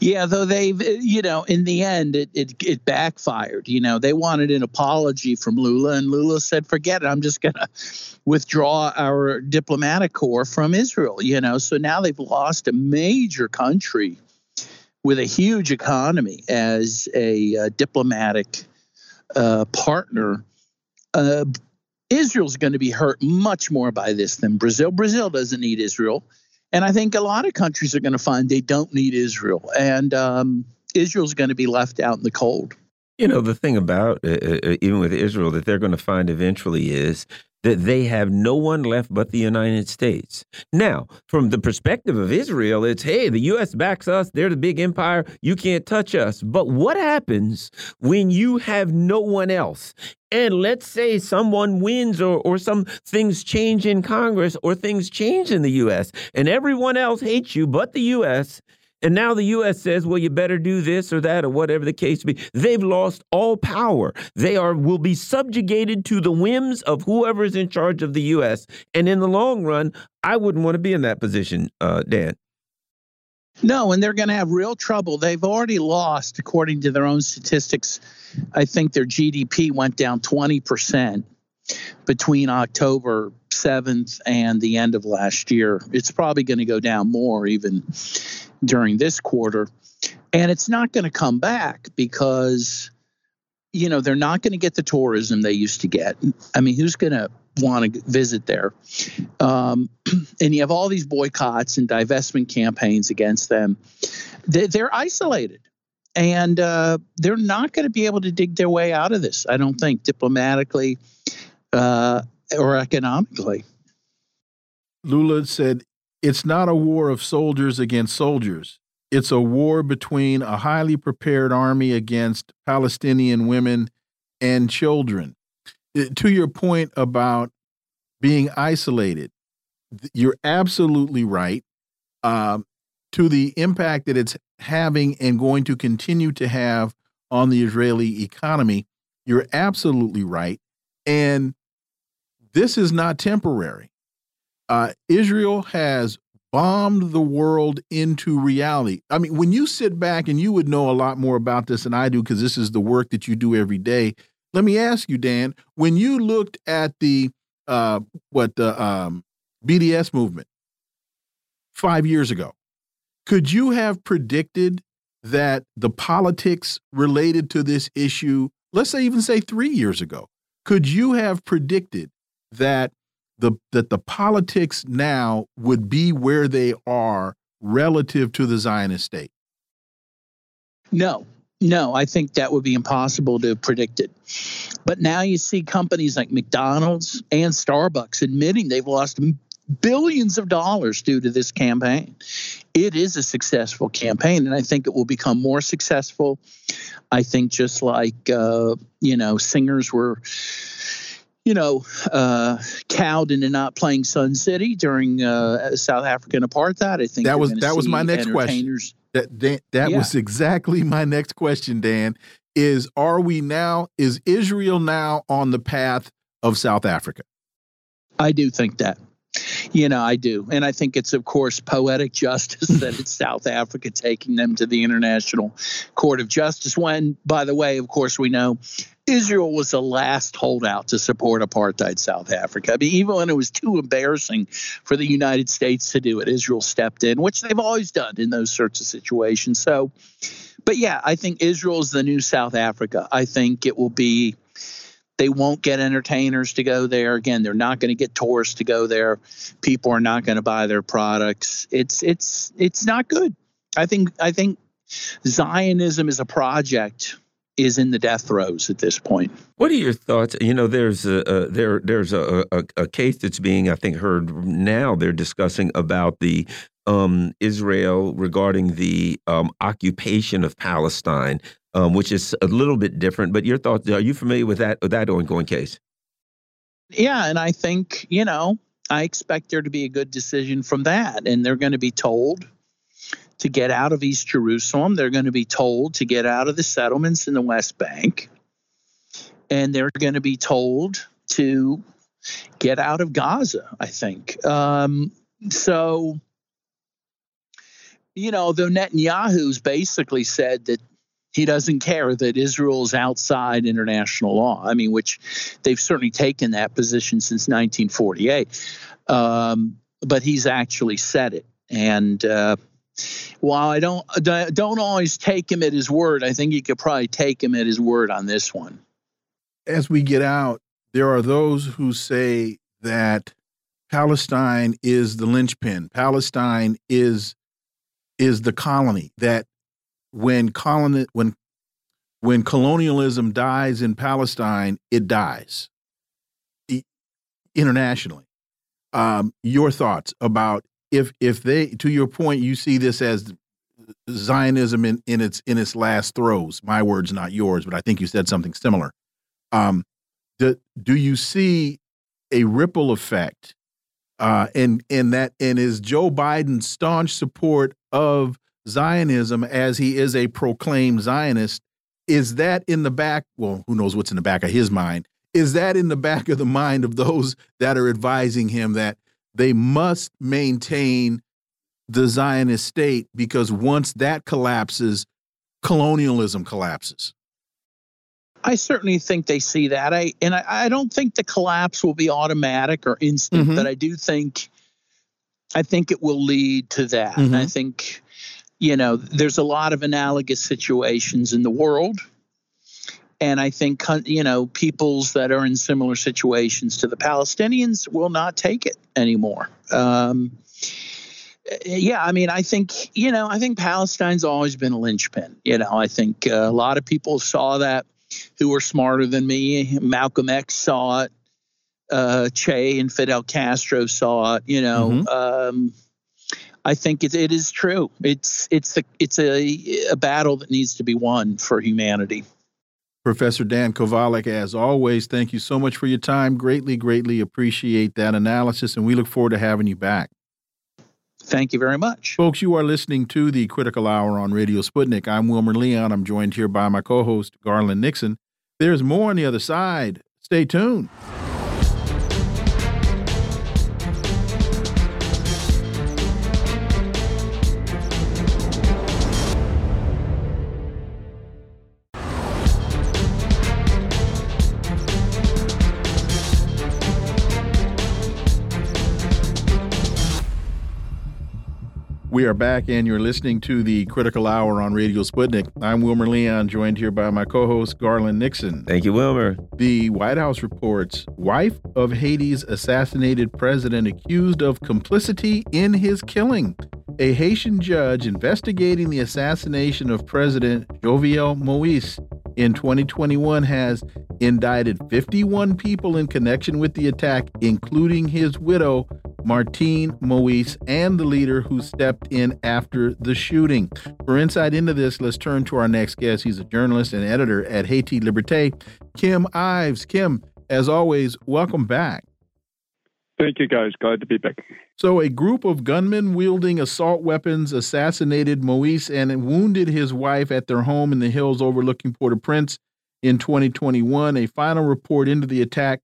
Yeah, though they've, you know, in the end, it, it it backfired. You know, they wanted an apology from Lula, and Lula said, "Forget it. I'm just going to withdraw our diplomatic corps from Israel." You know, so now they've lost a major country with a huge economy as a uh, diplomatic uh, partner. Uh, Israel's going to be hurt much more by this than Brazil. Brazil doesn't need Israel. And I think a lot of countries are going to find they don't need Israel. And um, Israel's going to be left out in the cold.
You know, the thing about uh, uh, even with Israel that they're going to find eventually is that they have no one left but the United States. Now, from the perspective of Israel, it's hey, the U.S. backs us, they're the big empire, you can't touch us. But what happens when you have no one else? And let's say someone wins or, or some things change in Congress or things change in the U.S., and everyone else hates you but the U.S. And now the U.S. says, well, you better do this or that or whatever the case be. They've lost all power. They are will be subjugated to the whims of whoever is in charge of the U.S. And in the long run, I wouldn't want to be in that position, uh, Dan.
No, and they're going to have real trouble. They've already lost, according to their own statistics. I think their GDP went down 20% between October 7th and the end of last year. It's probably going to go down more even during this quarter. And it's not going to come back because, you know, they're not going to get the tourism they used to get. I mean, who's going to want to visit there? Um, and you have all these boycotts and divestment campaigns against them. They're isolated and uh, they're not going to be able to dig their way out of this, I don't think, diplomatically uh, or economically.
Lula said it's not a war of soldiers against soldiers. It's a war between a highly prepared army against Palestinian women and children. To your point about being isolated, you're absolutely right. Um, to the impact that it's having and going to continue to have on the Israeli economy, you're absolutely right. And this is not temporary. Uh, Israel has bombed the world into reality. I mean, when you sit back and you would know a lot more about this than I do because this is the work that you do every day. Let me ask you, Dan, when you looked at the uh, what the um, BDS movement five years ago, could you have predicted that the politics related to this issue, let's say even say three years ago, could you have predicted that the that the politics now would be where they are relative to the Zionist state?
No, no, I think that would be impossible to predict it. But now you see companies like McDonald's and Starbucks admitting they've lost billions of dollars due to this campaign. It is a successful campaign, and I think it will become more successful. I think just like uh, you know, singers were you know, uh, cowed into not playing Sun City during uh, South African apartheid. I think
that was that was my next question. That that, that yeah. was exactly my next question, Dan. Is are we now? Is Israel now on the path of South Africa?
I do think that. You know, I do. And I think it's, of course, poetic justice that it's South Africa taking them to the International Court of Justice. When, by the way, of course, we know Israel was the last holdout to support apartheid South Africa. I mean, even when it was too embarrassing for the United States to do it, Israel stepped in, which they've always done in those sorts of situations. So, but yeah, I think Israel is the new South Africa. I think it will be. They won't get entertainers to go there. Again, they're not going to get tourists to go there. People are not going to buy their products. It's it's it's not good. I think I think Zionism is a project is in the death throes at this point.
What are your thoughts? You know, there's a, a there there's a, a, a case that's being I think heard now. They're discussing about the um, Israel regarding the um, occupation of Palestine, um, which is a little bit different. But your thoughts? Are you familiar with that with that ongoing case?
Yeah, and I think you know I expect there to be a good decision from that, and they're going to be told to get out of East Jerusalem. They're going to be told to get out of the settlements in the West Bank. And they're going to be told to get out of Gaza, I think. Um, so, you know, though Netanyahu's basically said that he doesn't care that Israel's outside international law. I mean, which they've certainly taken that position since 1948. Um, but he's actually said it. And, uh, while I don't don't always take him at his word, I think you could probably take him at his word on this one.
As we get out, there are those who say that Palestine is the linchpin. Palestine is is the colony that when colony when when colonialism dies in Palestine, it dies internationally. Um, your thoughts about if if they to your point you see this as Zionism in, in its in its last throes. My words, not yours, but I think you said something similar. Um, do, do you see a ripple effect? Uh, and and that and is Joe Biden's staunch support of Zionism as he is a proclaimed Zionist? Is that in the back? Well, who knows what's in the back of his mind? Is that in the back of the mind of those that are advising him that they must maintain the Zionist state because once that collapses, colonialism collapses.
I certainly think they see that. I and I, I don't think the collapse will be automatic or instant, mm -hmm. but I do think I think it will lead to that. Mm -hmm. I think you know there's a lot of analogous situations in the world and I think you know peoples that are in similar situations to the Palestinians will not take it anymore. Um, yeah, I mean, I think you know, I think Palestine's always been a linchpin. You know, I think uh, a lot of people saw that who were smarter than me. Malcolm X saw it. Uh, che and Fidel Castro saw it. You know, mm-hmm. um, I think it, it is true. It's it's the it's a a battle that needs to be won for humanity.
Professor Dan Kovalik, as always, thank you so much for your time. Greatly, greatly appreciate that analysis, and we look forward to having you back.
Thank you very much.
Folks, you are listening to the Critical Hour on Radio Sputnik. I'm Wilmer Leon. I'm joined here by my co host, Garland Nixon. There's more on the other side. Stay tuned. We are back, and you're listening to the Critical Hour on Radio Sputnik. I'm Wilmer Leon, joined here by my co host, Garland Nixon.
Thank you, Wilmer.
The White House reports wife of Haiti's assassinated president accused of complicity in his killing. A Haitian judge investigating the assassination of President Jovenel Moise in 2021 has indicted 51 people in connection with the attack, including his widow, Martine Moise, and the leader who stepped in after the shooting. For insight into this, let's turn to our next guest. He's a journalist and editor at Haiti Liberté, Kim Ives. Kim, as always, welcome back.
Thank you, guys. Glad to be back.
So, a group of gunmen wielding assault weapons assassinated Moise and wounded his wife at their home in the hills overlooking Port au Prince in 2021. A final report into the attack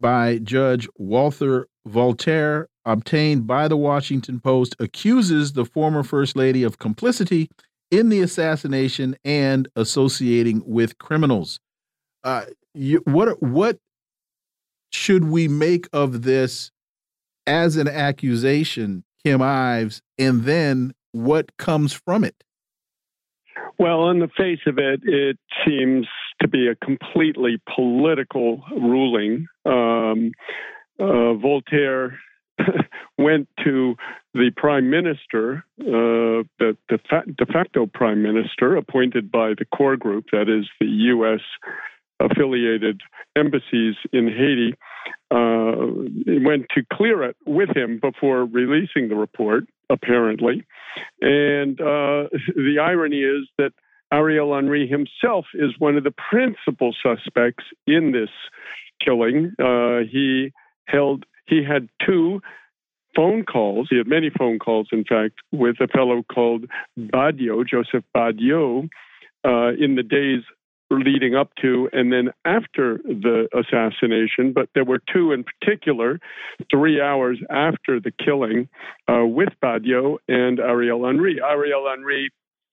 by Judge Walter Voltaire, obtained by the Washington Post, accuses the former First Lady of complicity in the assassination and associating with criminals. Uh, you, what what should we make of this as an accusation, Kim Ives, and then what comes from it?
Well, on the face of it, it seems to be a completely political ruling. Um, uh, Voltaire went to the prime minister, uh, the, the de facto prime minister appointed by the core group, that is the U.S. affiliated embassies in Haiti, uh, went to clear it with him before releasing the report, apparently. And uh, the irony is that Ariel Henry himself is one of the principal suspects in this killing. Uh, he held he had two phone calls. He had many phone calls, in fact, with a fellow called Badio, Joseph Badio, uh, in the days leading up to and then after the assassination. But there were two in particular, three hours after the killing, uh, with Badio and Ariel Henry. Ariel Henry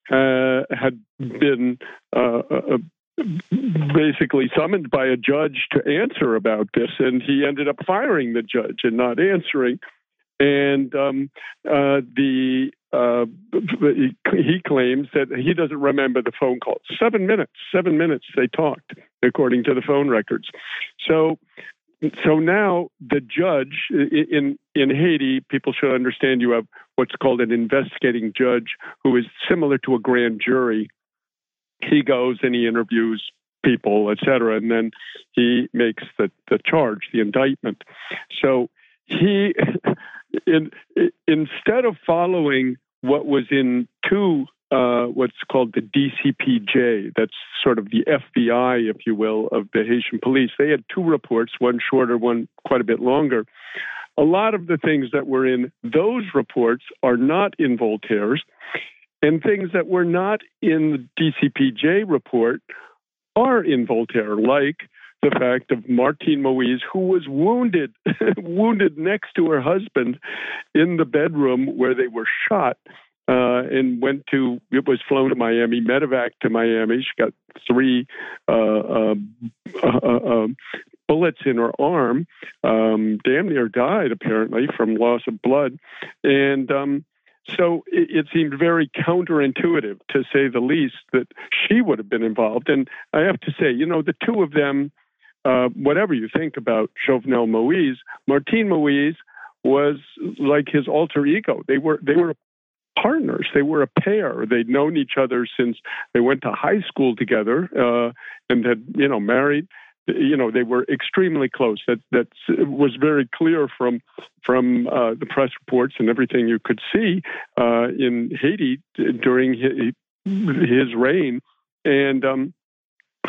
had been uh, uh basically summoned by a judge to answer about this, and he ended up firing the judge and not answering. And um, uh, the uh, he claims that he doesn't remember the phone call. Seven minutes, seven minutes they talked, according to the phone records. So, so now the judge in in Haiti, people should understand you have what's called an investigating judge, who is similar to a grand jury he goes and he interviews people, et cetera, and then he makes the, the charge, the indictment. So he, in, instead of following what was in two, uh, what's called the DCPJ, that's sort of the FBI, if you will, of the Haitian police, they had two reports, one shorter, one quite a bit longer. A lot of the things that were in those reports are not in Voltaire's. And things that were not in the DCPJ report are in Voltaire, like the fact of Martine Moise, who was wounded, wounded next to her husband in the bedroom where they were shot, uh, and went to. It was flown to Miami, medevac to Miami. She got three uh, um, uh, uh, um, bullets in her arm. Um, damn near died apparently from loss of blood, and um, so it, it, seemed very counterintuitive, to say the least, that she would have been involved. And I have to say, you know, the two of them, uh, whatever you think about Jovenel Moise, Martine Moise was like his alter ego. They were they were partners. They were a pair. They'd known each other since they went to high school together uh, and had you know married you know they were extremely close. That that was very clear from from uh, the press reports and everything you could see uh, in Haiti during his, his reign. And um,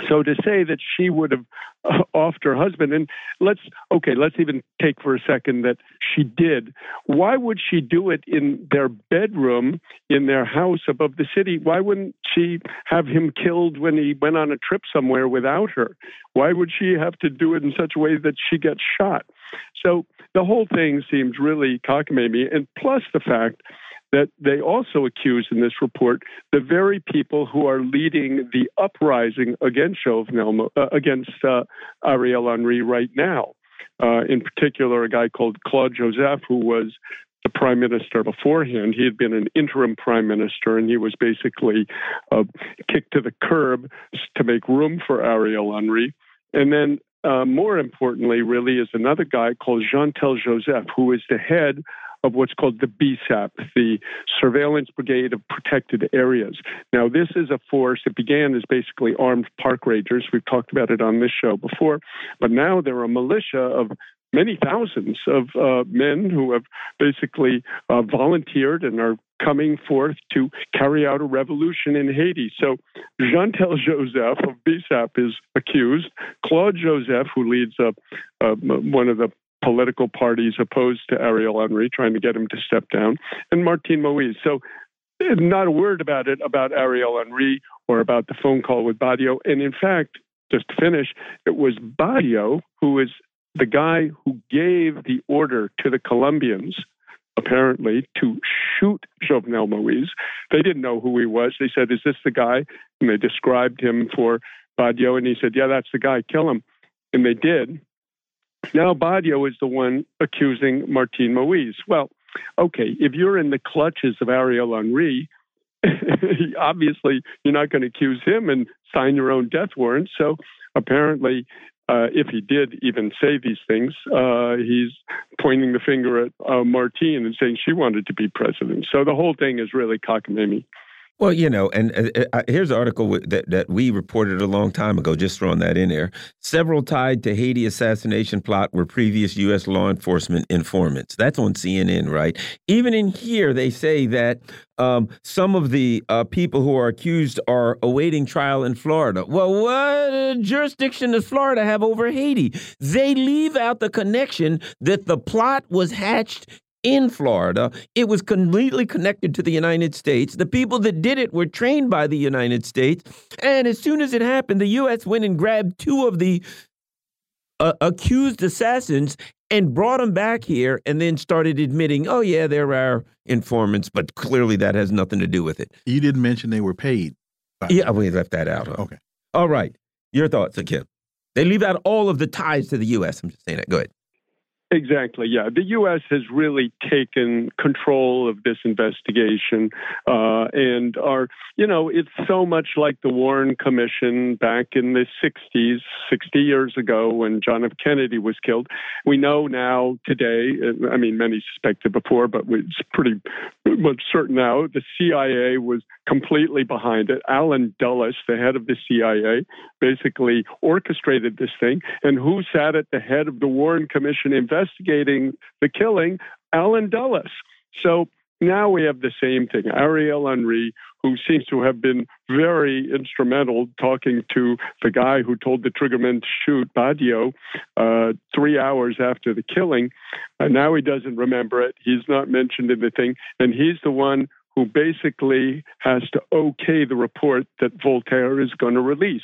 So to say that she would have uh, offed her husband, and let's okay, let's even take for a second that she did. Why would she do it in their bedroom in their house above the city? Why wouldn't she have him killed when he went on a trip somewhere without her? Why would she have to do it in such a way that she gets shot? So the whole thing seems really cockamamie, and plus the fact that they also accuse in this report the very people who are leading the uprising against Jovenel, uh, against uh, Ariel Henry right now. Uh, in particular, a guy called Claude Joseph, who was the prime minister beforehand. He had been an interim prime minister, and he was basically uh, kicked to the curb to make room for Ariel Henry. And then uh, more importantly, really, is another guy called Jean Tel Joseph, who is the head of what's called the BSAP, the Surveillance Brigade of Protected Areas. Now, this is a force that began as basically armed park rangers. We've talked about it on this show before, but now they're a militia of many thousands of uh, men who have basically uh, volunteered and are coming forth to carry out a revolution in Haiti. So Jean-Tel Joseph of BSAP is accused. Claude Joseph, who leads uh, one of the political parties opposed to Ariel Henry, trying to get him to step down, and Martin Moise. So, not a word about it about Ariel Henry or about the phone call with Badio. And in fact, just to finish, it was Badio who is the guy who gave the order to the Colombians, apparently, to shoot Jovenel Moise. They didn't know who he was. They said, Is this the guy? And they described him for Badio, and he said, Yeah, that's the guy, kill him. And they did. Now Badio is the one accusing Martine Moise. Well, okay, if you're in the clutches of Ariel Henry, obviously you're not going to accuse him and sign your own death warrant. So apparently, uh, if he did even say these things, uh, he's pointing the finger at uh, Martine and saying she wanted to be president. So the whole thing is really cockamamie.
Well, you know, and uh, uh here's an article that, that we reported a long time ago, just throwing that in there. Several tied to Haiti assassination plot were previous U.S. law enforcement informants. That's on CNN, right? Even in here, they say that um, some of the uh, people who are accused are awaiting trial in Florida. Well, what jurisdiction does Florida have over Haiti? They leave out the connection that the plot was hatched in Florida. It was completely connected to the United States. The people that did it were trained by the United States. And as soon as it happened, the U.S. went and grabbed two of the uh, accused assassins and brought them back here and then started admitting, oh, yeah, they're our informants, but clearly that has nothing to do with it.
You didn't mention they were paid.
Yeah, we left that out. Huh?
Okay.
All right. Your thoughts, Kim? They leave out all of the ties to the U.S. I'm just saying that. Go ahead.
Exactly. Yeah, the U.S. has really taken control of this investigation, uh, and are you know it's so much like the Warren Commission back in the '60s, 60 years ago when John F. Kennedy was killed. We know now today. Uh, I mean, many suspected before, but it's pretty much certain now. The CIA was completely behind it. Allen Dulles, the head of the CIA, basically orchestrated this thing, and who sat at the head of the Warren Commission investigation? Investigating the killing, Allen Dulles. So now we have the same thing. Ariel Henry, who seems to have been very instrumental talking to the guy who told the triggerman to shoot Badio uh, three hours after the killing. Uh, now he doesn't remember it. He's not mentioned in the thing. And he's the one who basically has to okay the report that Voltaire is going to release.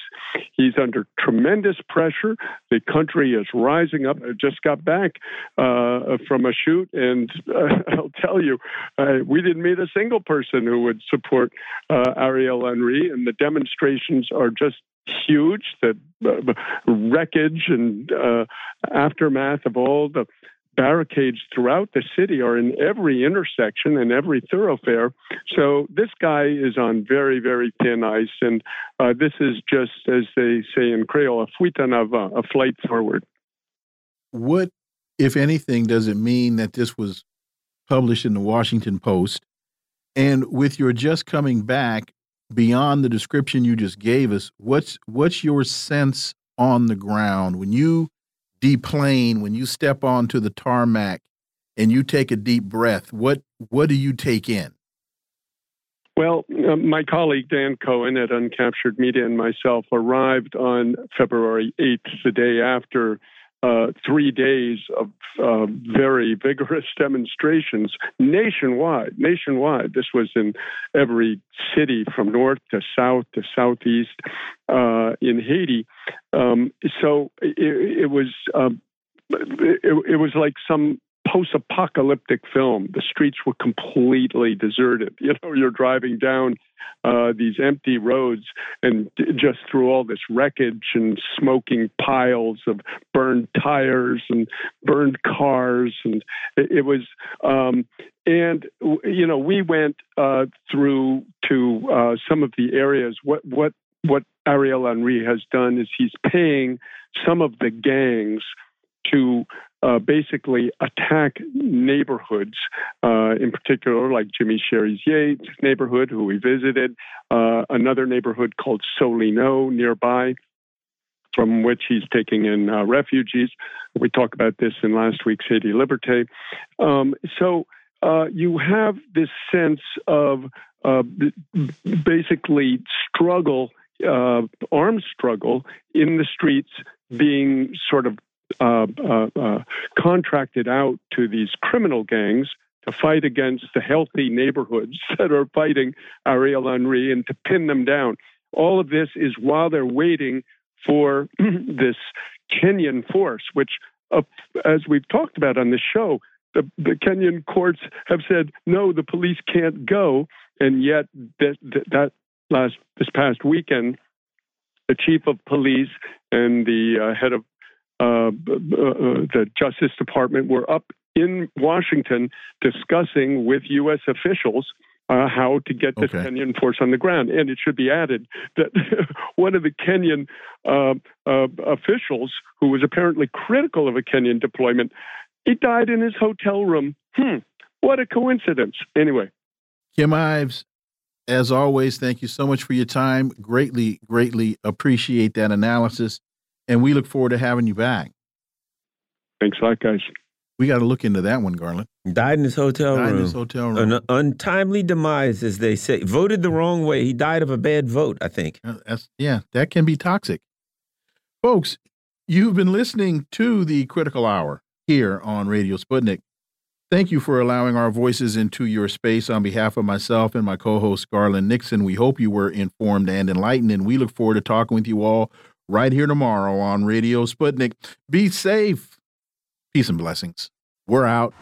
He's under tremendous pressure. The country is rising up. I just got back uh, from a shoot, and uh, I'll tell you, uh, we didn't meet a single person who would support uh, Ariel Henry, and the demonstrations are just huge. The uh, wreckage and uh, aftermath of all the barricades throughout the city are in every intersection and every thoroughfare. So this guy is on very, very thin ice. And uh, this is just, as they say in Creole, a fuite en avant, a flight forward.
What, if anything, does it mean that this was published in the Washington Post? And with your just coming back, beyond the description you just gave us, what's what's your sense on the ground when you deplane when you step onto the tarmac and you take a deep breath what what do you take in?
Well, uh, my colleague Dan Cohen at Uncaptured Media and myself arrived on February 8th, the day after uh, three days of uh, very vigorous demonstrations nationwide. Nationwide, this was in every city from north to south to southeast uh, in Haiti. Um, so it, it was. Um, it, it, was like some post-apocalyptic film. The streets were completely deserted. You know, you're driving down uh, these empty roads and just through all this wreckage and smoking piles of burned tires and burned cars, and it, it was. Um, and you know, we went uh, through to uh, some of the areas. What what what Ariel Henry has done is he's paying some of the gangs to uh, basically attack neighborhoods, uh, in particular, like Jimmy Chérizier's neighborhood, who we visited, uh, another neighborhood called Solino nearby, from which he's taking in uh, refugees. We talked about this in last week's Haiti Liberté. Um, so uh, you have this sense of uh, basically struggle, armed struggle in the streets being sort of uh, uh, uh, contracted out to these criminal gangs to fight against the healthy neighborhoods that are fighting Ariel Henry and to pin them down. All of this is while they're waiting for this Kenyan force, which, uh, as we've talked about on the show, the, the, Kenyan courts have said no, the police can't go, and yet that, that last this past weekend, the chief of police and the uh, head of the Justice Department were up in Washington discussing with U.S. officials uh, how to get this okay. Kenyan force on the ground. And it should be added that one of the Kenyan uh, uh, officials, who was apparently critical of a Kenyan deployment, he died in his hotel room. Hmm, what a coincidence. Anyway.
Kim Ives, as always, thank you so much for your time. Greatly, greatly appreciate that analysis and we look forward to having you back.
Thanks a lot, guys.
We got to look into that one, Garland.
Died in his hotel
died
room.
in his hotel room.
An untimely demise, as they say. Voted the wrong way. He died of a bad vote, I think.
Uh, that's, yeah, that can be toxic. Folks, you've been listening to the Critical Hour here on Radio Sputnik. Thank you for allowing our voices into your space on behalf of myself and my co host, Garland Nixon. We hope you were informed and enlightened, and we look forward to talking with you all right here tomorrow on Radio Sputnik. Be safe. Peace and blessings. We're out.